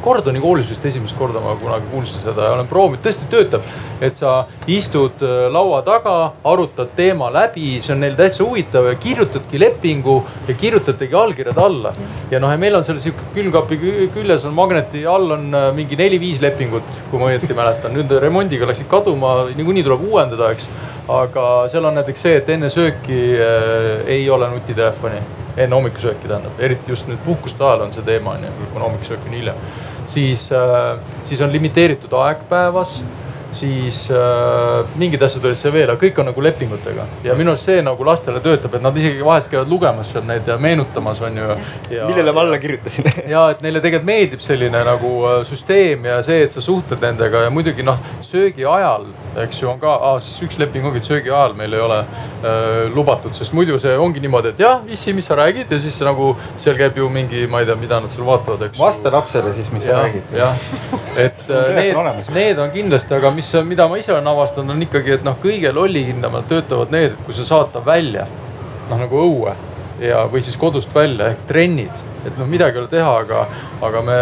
Gordoni koolis vist esimest korda ma kunagi kuulsin seda ja olen proovinud, tõesti töötab. et sa istud äh, laua taga, arutad teema läbi, see on neil täitsa huvitav ja kirjutadki lepingu ja kirjutategi allkirjad alla. ja noh, ja meil on seal sihuke külmkapi küljes on magneti all on äh, mingi neli-viis lepingut, kui ma õieti mäletan. nüüd remondiga läksid kaduma, niikuinii tuleb uuendada, eks. Aga seal on näiteks see, et enne sööki äh, ei ole nutitelefoni enne hommikusööki tähendab, eriti just nüüd puhkuste ajal on see teema on ju, kuna hommikusöök on hilja. Siis, äh, siis on limiteeritud aeg päevas siis äh, mingid asjad olid seal veel, aga kõik on nagu lepingutega ja minu arust see nagu lastele töötab, et nad isegi vahest käivad lugemas seal neid ja meenutamas on ju. millele ma alla kirjutasin ja et neile tegelikult meeldib selline nagu äh, süsteem ja see, et sa suhtled nendega ja muidugi noh, söögi ajal, eks ju, on ka siis üks leping ongi, et söögi ajal meil ei ole lubatud, sest muidu see ongi niimoodi, et jah, issi, mis sa räägid ja siis nagu seal käib ju mingi, ma ei tea, mida nad seal vaatavad, eks. vasta lapsele siis, mis ja, sa räägid. jah, et äh, need, need on kindlasti, aga mis, mida ma ise olen avastanud, on ikkagi, et noh, kõige lollikindlamalt töötavad need, et kui sa saad ta välja noh, nagu õue ja, või siis kodust välja ehk trennid, et noh, midagi ei ole teha, aga, aga me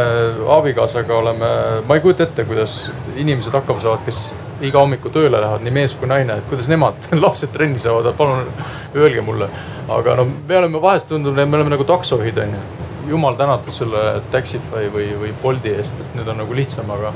abikaasaga oleme, ma ei kujuta ette, kuidas inimesed hakkama saavad, kes iga hommiku tööle lähevad, nii mees kui naine, et kuidas nemad lapsed trenni saavad, palun öelge mulle. aga no me oleme vahest tundunud, et me oleme nagu taksojuhid on ju jumal tänatud selle Taxify või, või Bolti eest, et nüüd on nagu lihtsam, aga,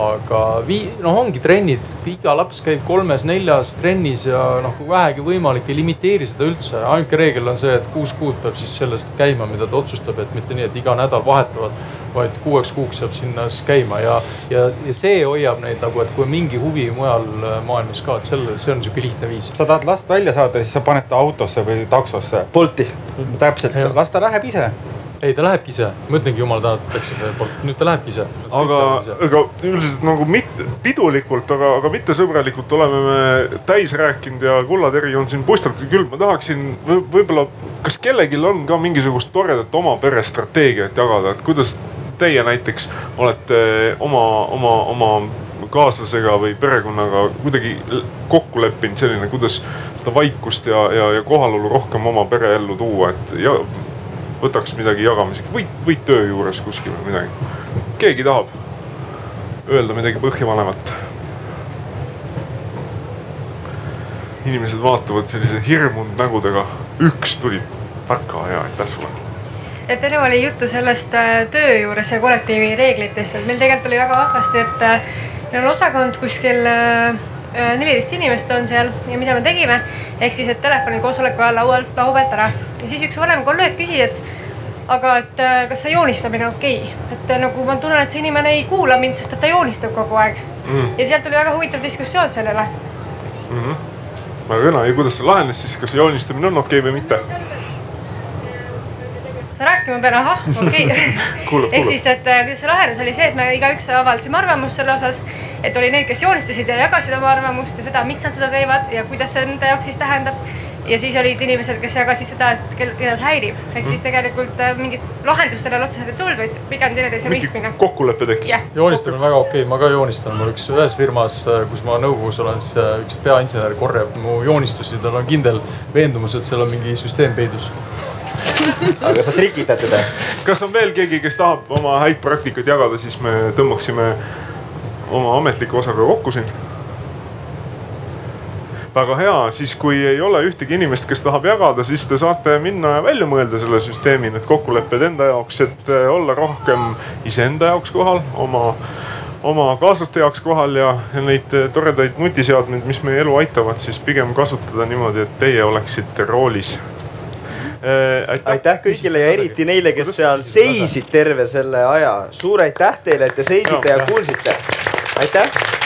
aga vii-, noh, ongi trennid, iga laps käib kolmes-neljas trennis ja noh, kui vähegi võimalik, ei limiteeri seda üldse. ainuke reegel on see, et kuus kuud peab siis sellest käima, mida ta otsustab, et mitte nii, et iga nädal vahetavad, vaid kuueks kuuks saab sinna siis käima ja, ja, ja see hoiab neid nagu, et kui mingi huvi mujal maailmas ka, et selle, see on sihuke lihtne viis. sa tahad last välja saada, siis sa paned ta autosse või taksosse. Bolti. täpselt, las ta läheb ise ei, ta lähebki ise, ma ütlengi jumal tänatud Texase poolt, nüüd ta lähebki ise. aga, aga üldiselt nagu mitte pidulikult, aga, aga mitte sõbralikult oleme me täis rääkinud ja kullateri on siin puistanud küll. ma tahaksin võib-olla, kas kellelgi on ka mingisugust toredat oma pere strateegiat jagada, et kuidas teie näiteks olete oma, oma, oma kaaslasega või perekonnaga kuidagi kokku leppinud selline, kuidas seda vaikust ja, ja, ja kohalolu rohkem oma pereellu tuua, et ja võtaks midagi jagamiseks või, või töö juures kuskil või midagi. keegi tahab öelda midagi põhjavanemat? inimesed vaatavad sellise hirmunud nägudega. üks tuli, väga hea, aitäh sulle. Et enne oli juttu sellest äh, töö juures ja kollektiivi reeglitest, et meil tegelikult oli väga vahvasti, et äh, meil on osakond kuskil äh, neliteist inimest on seal ja mida me tegime, ehk siis, et telefoni koosoleku ajal laualt laua pealt ära ja siis üks vanem kolleeg küsis, et aga et kas see joonistamine on okei okay?, et nagu ma tunnen, et see inimene ei kuula mind, sest et ta joonistab kogu aeg mm.. ja sealt tuli väga huvitav diskussioon sellele mm. -hmm. väga kena ja kuidas see lahenes siis, kas joonistamine on okei okay või mitte? Sa rääkima pean, ahah, okei okay. ehk siis, et äh, kuidas see lahenes, oli see, et me igaüks avaldasime arvamust selle osas. et oli neid, kes joonistasid ja jagasid oma arvamust ja seda, miks nad seda teevad ja kuidas see nende jaoks siis tähendab ja siis olid inimesed, kes jagasid seda, et keda see häirib, ehk siis tegelikult äh, mingit lahendust sellele otseselt ei tulnud, vaid pigem teineteise mõistmine. kokkulepe tekkis. joonistamine on väga okei okay., ma ka joonistan, mul üks ühes firmas, äh, kus ma nõukogus olen, siis äh, üks peainsener korjab mu joonistusi, tal on kindel veendumus, et seal on mingi süsteem peidus aga sa trikitad teda? kas on veel keegi, kes tahab oma häid praktikaid jagada, siis me tõmbaksime oma ametliku osaga kokku siin. Väga hea, siis kui ei ole ühtegi inimest, kes tahab jagada, siis te saate minna ja välja mõelda selle süsteemi, need kokkulepped enda jaoks, et eh, olla rohkem iseenda jaoks kohal, oma, oma kaaslaste jaoks kohal ja, neid eh, toredaid nutiseadmeid, mis meie elu aitavad, siis pigem kasutada niimoodi, et teie oleksite roolis aitäh, aitäh kõigile ja eriti neile, kes seal seisid terve selle aja. suur aitäh teile, et te seisite ja, ja kuulsite. aitäh